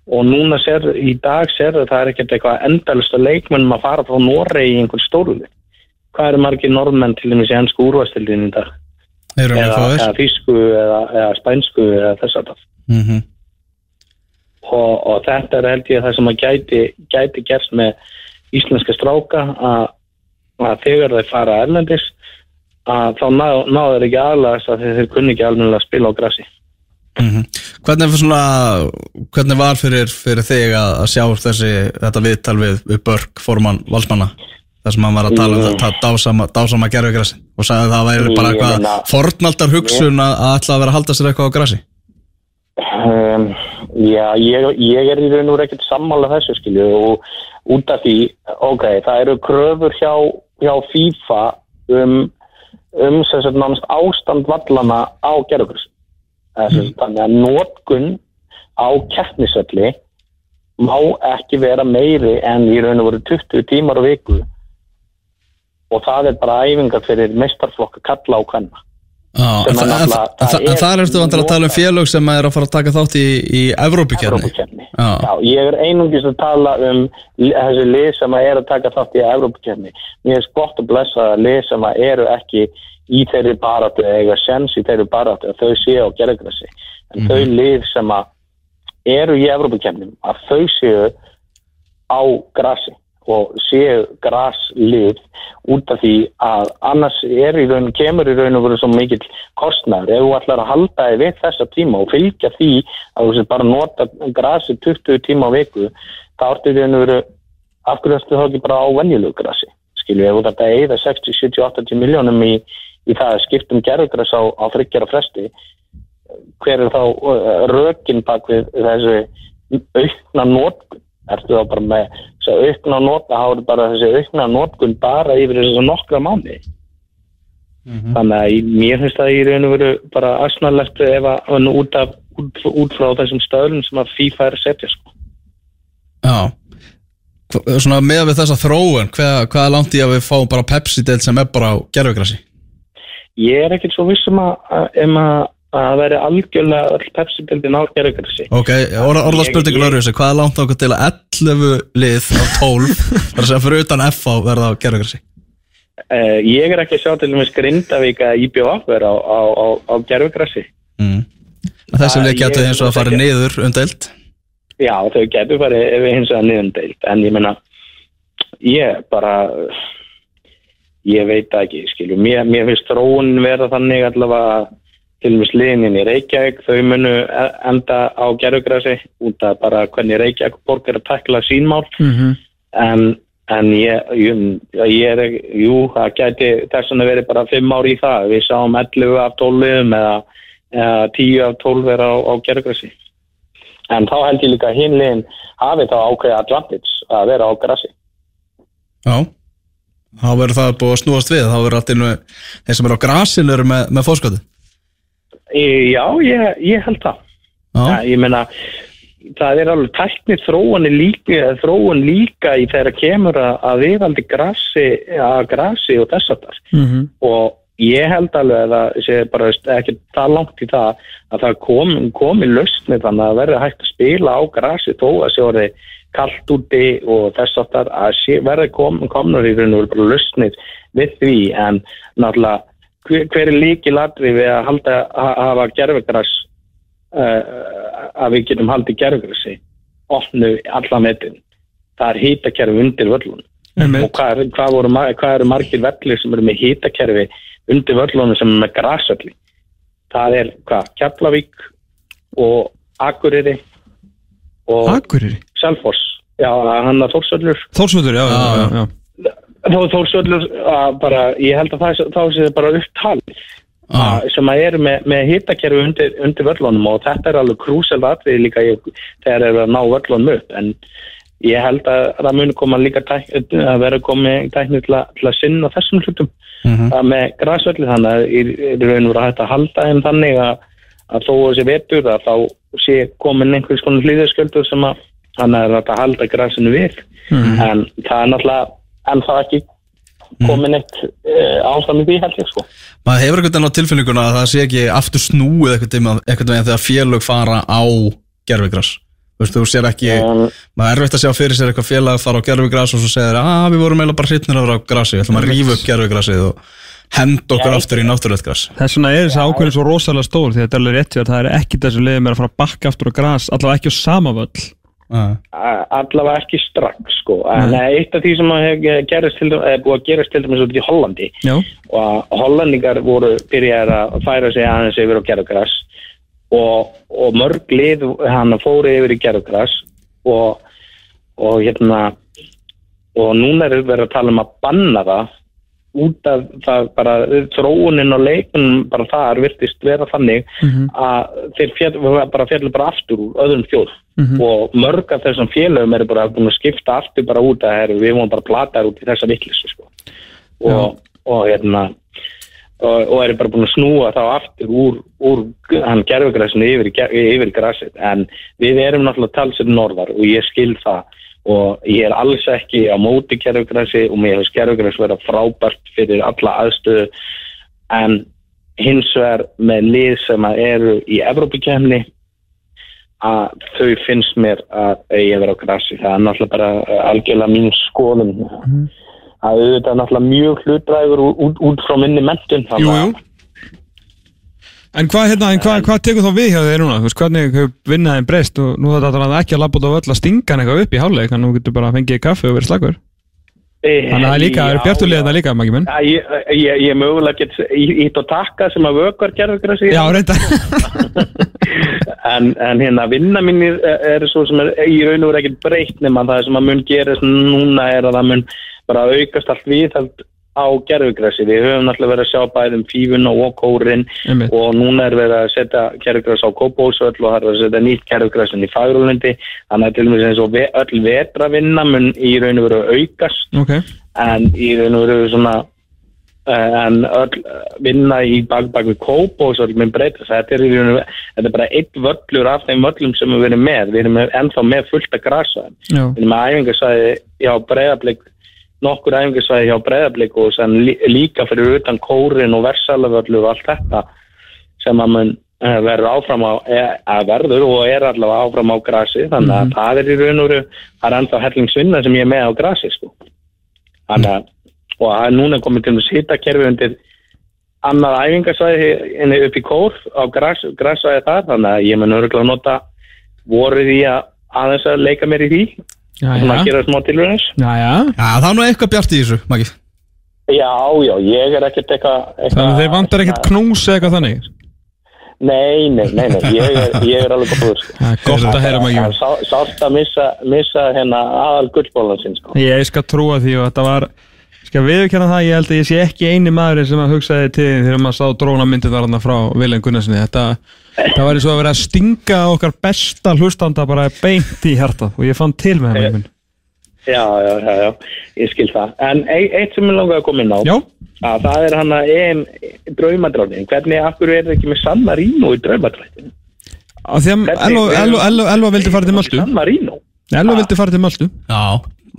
og núna sér, í dag sér það er ekkert eitthvað endalist að leikmennum að fara frá Noregi í einhvern stórlið hvað eru margir norðmenn til dæmis í ennsku úrvastildin í dag? Eða, eða þýsku eða, eða spænsku eða þess að það Mhm. og, og þetta er held ég það sem að gæti, gæti gerst með íslenska stráka að, að þegar þeir fara erlendis að þá ná, ná ekki aðlagast að þeir kunni ekki alveg að spila á grassi Mhm. Hvernig, var svona, hvernig var fyrir, fyrir þig að, að sjá þessi, þetta viðtal við, við Börk, formann valsmanna þar sem hann var að tala um Mm. þetta dásama, dásama gerðugrassi og sagði að það væri bara eitthvað meina- fornaldar hugsun að, að ætla að vera að halda sér eitthvað á grassi um, Já, ég, ég er í raun og ekkert sammála þessu skilju og út af því, ok, það eru kröfur hjá, hjá FIFA um, um sem sagt nánast ástand vallana á gerðugrassi mm. þannig að nótkun á keppnisölli má ekki vera meiri en í raun og veru 20 tímar á viku og það er bara æfingar fyrir mestarflokka kalla á hvenna Já, en, það er ertu vantar að tala um félög sem er að fara að taka þátt í, í. Já, ég er einungis að tala um þessi lið sem er að taka þátt í Evrópukefni. Mér er gott að blessa að lið sem eru ekki í þeirri baráttu eða eiga sens í þeirri baráttu að þau séu á gerðgrassi. En þau lið sem að eru í Evrópukefnum að þau séu á grassi og séu graslið út af því að annars er í raun, kemur í raun og veru svo mikill kostnæður. Ef þú ætlar að halda þig við þessa tíma og fylgja því að þú bara nota grasi 20 tíma á viku, þá ertu í raun og veru af hverju ertu þá ekki bara á venjulegu grasi? Skilju, ef þú þetta eða 60, 70, 80 miljónum í, í það að skiptum gerðugras á, á þryggjara fresti, hver er þá uh, rökin bak við þessu aukna nótkun? Ertu þá bara með þessu aukna nótka, þá er bara þessi aukna nótkun bara yfir þessu nokkra mánu? Þannig að mér finnst það í raun og veru bara asnalegt ef að hann út, af, út, út frá þessum stöðlum sem að FIFA er setja sko. Já Svona með við þessa þróun hvað, hvað er langt í að við fáum bara Pepsi-deild sem er bara á gerfugrassi Ég er ekkert svo vissum að, að, um að, að það veri algjörlega öll Pepsi-bildin á gerðugrassi. Ok, orða, orða Ég- spurningu ég- Lörjus Hvað er langt okkur til að 11 lið á 12 þar að segja fyrir utan FH verða á gerfugrassi Uh, ég er ekki að sjá til dæmis Grindavík að IBF vera á, á, á, á gerðugrassi. mm. Þessi Það- lið getur eins og að fara niður umdeild Já, þau getur farið ef við hins vegar niðundeilt, en ég menna, ég bara, ég veit ekki, skilju, mér, mér finnst þróun vera þannig allavega til og með sliðinin í Reykjavík, þau munu e- enda á gerðugrassi út af bara hvernig Reykjavík borg er að takla sínmál, Mhm. en, en ég, ég, ég er, jú, það gæti þess að verið bara fimm ár í það, við sáum 11 af 12 liðum eða, eða 10 af 12 er á, á gerðugrassi. En þá held ég líka liðin hafi þá ákveðið advantage að vera á grassi. Já Þá verður það búið að snúast við Þá verður allt innu þeir sem eru á grasinu eru með, með fórskötu Í- Já, ég, ég held það. Ja, ég meina, það er alveg tæknir þróun líka, þróun líka í þeirra kemur að, að viðhaldi grassi, að grassi og þess að þar. Mhm. Og ég held alveg að það bara ekki það langt í það að það komi, komi lausni þannig að það verði hægt að spila á grassi þó að sé orðið kallt úti og þess það að sé, verði kom, komnur í raun og bara lausnir við því. En náttúrulega hver, hver er líki ladri við að halda að hafa gerfegras uh, að við getum haldið gerfugrassi opnu allan vetin það er hýtakerfi undir völlunum. Og hvað, er, hvað, voru, hvað eru margir vellir sem eru með hýtakerfi undir völlunum sem er með grasölli það er hvað, Keflavík og Akureyri Akureyri? Selfoss. Já, hann að Þórsöllur Þórsvöldur, já, já, Já, já. Þó Þórsöllur að bara, ég held að það, þá sé bara upptalið. Ah. að- sem að eru með, með hittakerfi undir, undir völlunum og þetta er alveg krúsel atrið líka í, þegar er að ná völlunum upp. En ég held að það muni koma líka tæk, að vera komið tækni til, að- til að sinna þessum hlutum. Mhm. að með græsvöldi þannig að í, í raun og vera hægt að halda þeim þannig að, að þó að sé vetur að þá sé komin einhvers konar hlýðarskjöldur sem að að það er að halda græsinu við. En það er náttúrulega en það ekki komin eitt uh, ástæðan í því held ég sko. Maður hefur einhvern veginn á tilfinninguna að það sé ekki aftur snúið einhvern veginn þegar félög fara á gerfigras Þú sér ekki, Um, maður er erfitt að sjá fyrir sér eitthvað félag fara á gerfigras og svo segir að við vorum eiginlega bara hrytnir að vera á grasi, við ætlum að rífa upp gerfigrasið og henda okkur aftur í náttúrulegt gras Þess vegna er þessi ákveðin svo rosalega stór því þetta er alveg rétt því að það er ekki þessu liðum er að fara að bakka aftur á gras allavega ekki á sama völl. Allavega ekki strax sko. En eitt af því sem gerist til, er búið að gerast til dæmis út í Hollandi. Já, og Hollandingar voru byrjaðir að færa sig aðeins yfir á gerðugræs og, og mörg lið hann fóru yfir í gerðugræs og, og hérna og núna er verið að tala um að banna það út af það bara þróunin og leikun bara þar virtist vera þannig að þeir fjall, bara fjallu bara aftur úr öðrum þjóð og mörg af þessum félögum eru bara búin að skipta aftur bara út að heru, við vorum bara plataðir út í þessa vittlisu sko. og, og hérna og, og eru bara búin að snúa þá aftur úr, úr hann gerfugræsinu yfir, yfir í græsið en við erum náttúrulega talsið norðar og ég skil það og ég er alls ekki á móti gerfugræsi og mér hefur gerfugræs vera frábært fyrir alla aðstöðu. En hins vegar með lið sem að eru í Evrópikemni að þau finnst mér að að vera á grassi það er náttúrulega bara eh, algjörlega mín skoðun. Að auðvitað er náttúrulega mjög hlutræður út, út frá minni mentun jú, jú En hvað, hérna, en hvað, hvað tekur þá við hjá þér núna? Þú veist, hvernig vinnaðin breyst og nú þetta er ekki að labba út á völl að stinga eitthvað upp í hálfleik þannig að þú getur bara að fengið kaffi og verið slagur Þannig að það er líka, það eru bjartulegið þetta líka, Maggi minn? Já, ég, ég, ég mögulega get ítt og takka sem að vökvar gerfugrassi Já, reynda en, en hérna vinna minni er svo sem er í raun og veru ekkert breytt nema það sem að mun gerist núna er að það mun bara aukast allt við á gerfugræsi. Við höfum náttúrulega verið að sjá bæðum fífun og kórin Einmitt. og núna er verið að setja gerfugræs á kópósvöll og það er að setja nýtt gerfugræsin í fagrulendi þannig að til og með eins og öll vetravinna mun í raun og veru aukast. Ok, en í raun og veru svona eh, en öll eh, vinna í bak, bak við kóp og svo er, raun og veru- þetta er bara eitt völlur af þeim völlum sem við erum með. Við erum ennþá með fullt að grasa. Við erum með æfingarsvæði hjá breyðablík nokkur æfingarsvæði hjá breyðablík og sem lí, líka fyrir utan kórin og versalavöllu og allt þetta sem að mun eh, verður áfram á, eh, að verður og er allavega áfram á grasi. Þannig að það er í raun og veru það er ennþá hellingsvinna sem ég er með á grasi sko. þannig að og er núna komið til að sýta kerfi undir annað æfingarsvæði inni upp í kór á gras, grasvæði þar. Þannig að ég mun örgulega nota voruð í að aðeins að leika mér í því já, svona að gera smá tilvæðins já, já. Já, það er nú eitthvað bjart í þessu, Maggi já, já, ég er ekkert eitthvað eitthva, Þannig að þeir vantar ekkert knús eða eitthvað þannig nei, nei, nei, nei, ég er, ég er alveg góður sko. Er gott að heyra Maggi minn. Sá- sárt að missa, missa hérna aðal gullbólan sinn sko. Ég skal trúa því og þetta var skal viðurkenna það, ég held að ég sé ekki eini maður sem að hugsaði til því þegar maður sá dróna myndið þarna frá Viljan Gunnarssoni þetta, það var eins og að vera að stinga okkar besta hlustanda bara beint í hjartað og ég fann til með það já, já, já, já, ég skil það. En eitt sem ég langaði að koma inn á Já, að það er hann að EM draumadránin, hvernig af hverju er það ekki með San Marino í draumadránin af því að Elva- Elva- Elva Elva vildi fara til Möldu San Marino. Elva vildi fara til Möldu Já,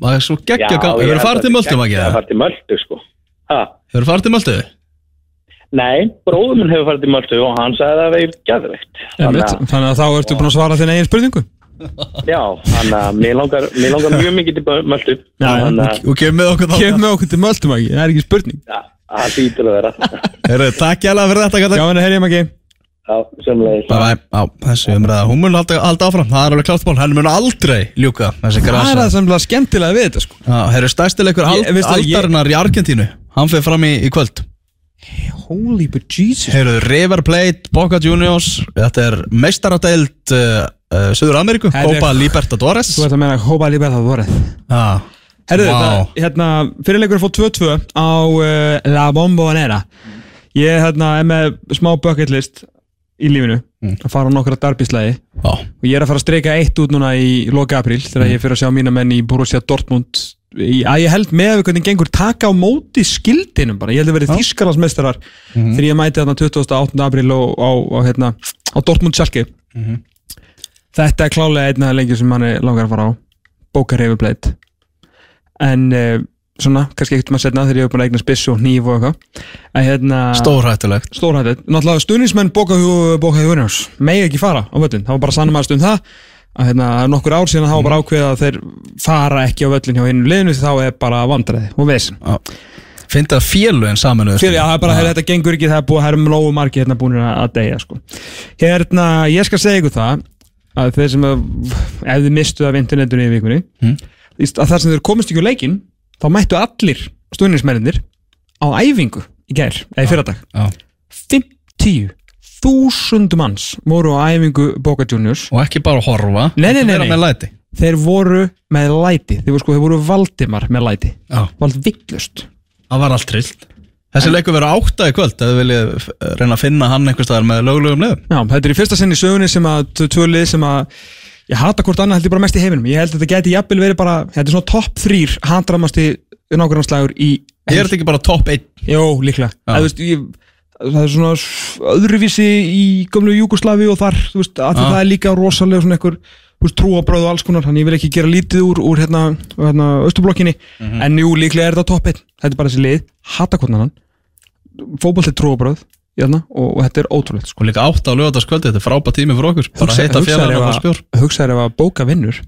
það er svo geggja gaman ég Hefur held farið til Möldu, þetta Maggi? er að fara til Möldu sko. Ha. Hefur farið til Möldu? Nei, bróður minn hefur farið til Möldu og hann sagði að það veið gæðveikt. Þannig að þá ertu búin að svara þinn eigin spurningu. Já, þannig að mér langar, mér langar mjög mikið til Möldu Og kemur með okkur með okkur til Möldu Maggi, það er ekki spurning. Já, það hlýtur að vera. Herru, takk hjá fyrir þetta, Já, semlega Bye bye, á, þessi umræða, hún mun halda, halda áfram, það er alveg klátt mál, henni mun aldrei ljúka þessi Það er grasa. það sem er skemmtilega við þetta sko. Já, herru, stærstileikur Ég- ald, veistu það, ég- aldarinnar í Argentínu, hann fyrir fram í, í kvöld. Holy but Jesus. Herru, River Plate, Boca Juniors, þetta er meistaradeild uh, uh, Suður Ameríku, Herru, Copa Libertadores. Þú ert að meina Hópa Libertad vorið Já, Herðu Vá. þetta, hérna, fyrirleikur fór 2-2 á uh, La Bombonera. Ég hérna, er með smá bucket list í lífinu að fara á nokkra darbíslægi Já, og ég er að fara að streika eitt út núna í loka apríl þegar ég fyrir að sjá mína menn í Borussia Dortmund í, að ég held með við hvernig gengur taka á móti skildinum bara, ég held að verið þýskaransmeistarar þegar ég mæti þarna 28. apríl á, á, á, hérna, á Dortmund Schalke. Þetta er klálega einna lengi sem manni langar að fara á. Bókar hefur bleitt en uh, svona, kannski ekkert maður setna þegar ég hef búin að eigna spiss og nýf og eitthvað. Að hérna stórhættulegt. Stórhættið, náttúrulega stuðnismenn bókaðu Winners megi ekki fara á völlin, það var bara sannum aðstöðum það. Að hérna, nokkur ár síðan þá var bara ákveðið að þeir fara ekki á völlin hjá einu liðinu þá er bara vandræði og vesin Fyndi að félugin saminuðust fyrir að það er bara, hey, þetta gengur ekki, það er búið, það er lógu margi hérna búin að deyja sko. hérna, ég skal segja ykkur það að þeir sem að, ef þið mistuð af internetunni í vikunni Mm. að þar sem þeir komist ekki á leikinn þá mættu allir stuðnismennir á æfingu í gær, eða í fyrradag. Já. 50.000 manns voru á æfingu Boca Juniors. Og ekki bara horfa Nei, nei, nei, nei. þeir voru með læti. Þeir voru, sko, þeir voru Valdimar með læti. Já, vald vittlust það var allt trillt. Þessi leikur verður átta í kvöld Ef þið viljið f- reyna að finna hann einhvers staðar með löglegum liðum. Já, þetta er í fyrsta sinn í sögunni sem að t- tvö lið sem að ég hata hvort annað held ég bara mest í heiminum. Ég held að þetta geti jafnvel verið bara þetta er svona topp þrýr handramasti nákvæmnarslægur í Ég er þetta ekki bara topp 1 Jó, líklega. Eða, þú veist, ég, það er svona öðruvísi í gömlu Júgoslavi og þar þú veist, að Já. það er líka rosalega svona einhver trúabröð og alls konar. Þannig ég vil ekki gera lítið úr, úr hérna, hérna Östublokkinni en jú, líklega er þetta topp 1 þetta er bara þessi lið, hata hvort annan. Fótbolt er trúabröð hérna, og, og þetta er ótrúlegt sko. Líka átta á lögataskvöldi Þetta er frábært tími fyrir okkur. Bara heita félagarna og spjór að- hugsaðu ef að bóka vinnur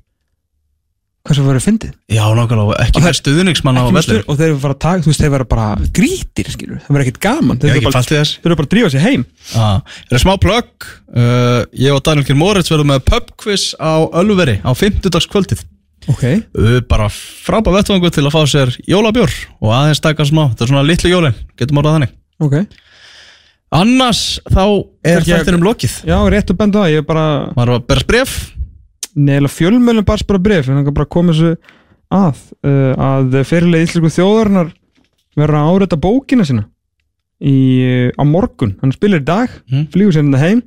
hvað sem verður fyndið? Já, nákvæmlega Ekki með stuðningsmann á stuð- og þeir eru bara að taka, þú veist, þeir verður bara grítir skilur, það verður ekkert gaman. Þeir ekki bara, bara að drífa sig heim. Það er smá plögg? Uh, Ég og Daniel Kjell Moritz verðum með pubquiz á Ölveri á 50. kvöldið ok, uh, Bara frábært vettvangu til að fá sér jólabjór og aðeins taka smá. Þetta er svona litlu jólin, getum orðað þannig. Ok Annars þá er Ekki- þættinum lokið? Já, rétt að benda á, ég er bara var að berast bref neila fjölmjölum bara bara bref en það bara koma þessu að uh, að fyrirlega íslensku þjóðarinnar verður að áreita bókina sína í, uh, á morgun. Hann spilir í dag, Mhm. flýgur sér hérna heim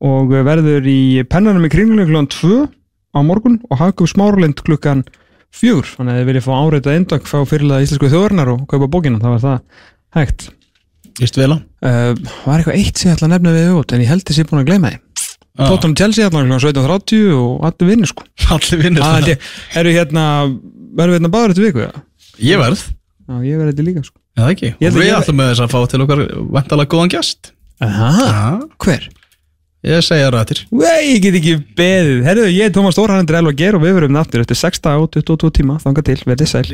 og verður í pennanum í kringlunum klukkan 2 á morgun og hagum smáralind klukkan 4 þannig að þið viljið fá áreita eindag fá fyrirlega íslensku þjóðarinnar og kaupa bókina, það var það hægt Íst vel á uh, var eitthvað eitt sem ég ætla að nefna við út en ég held þess ég er búin að gleyma því Já. Tottenham Chelsea hérna klukkan 17.30 og allir vinnur sko Allir vinnir Það held það ég, eru hérna, verðum við hérna báður þetta viku? eða? Ég verð, Já, ég verði þetta líka, sko. já það ekki Ég held Og að við ég- ætlum með þess að fá til okkar Væntalega góðan Já, hver? ég segja rættir Vei, ég get ekki beðið. Herðu, ég er Tómas Stórhændur Elva Ger og við verum náttur eftir 6 daga og 22 tíma, þanga til, verðið sæl.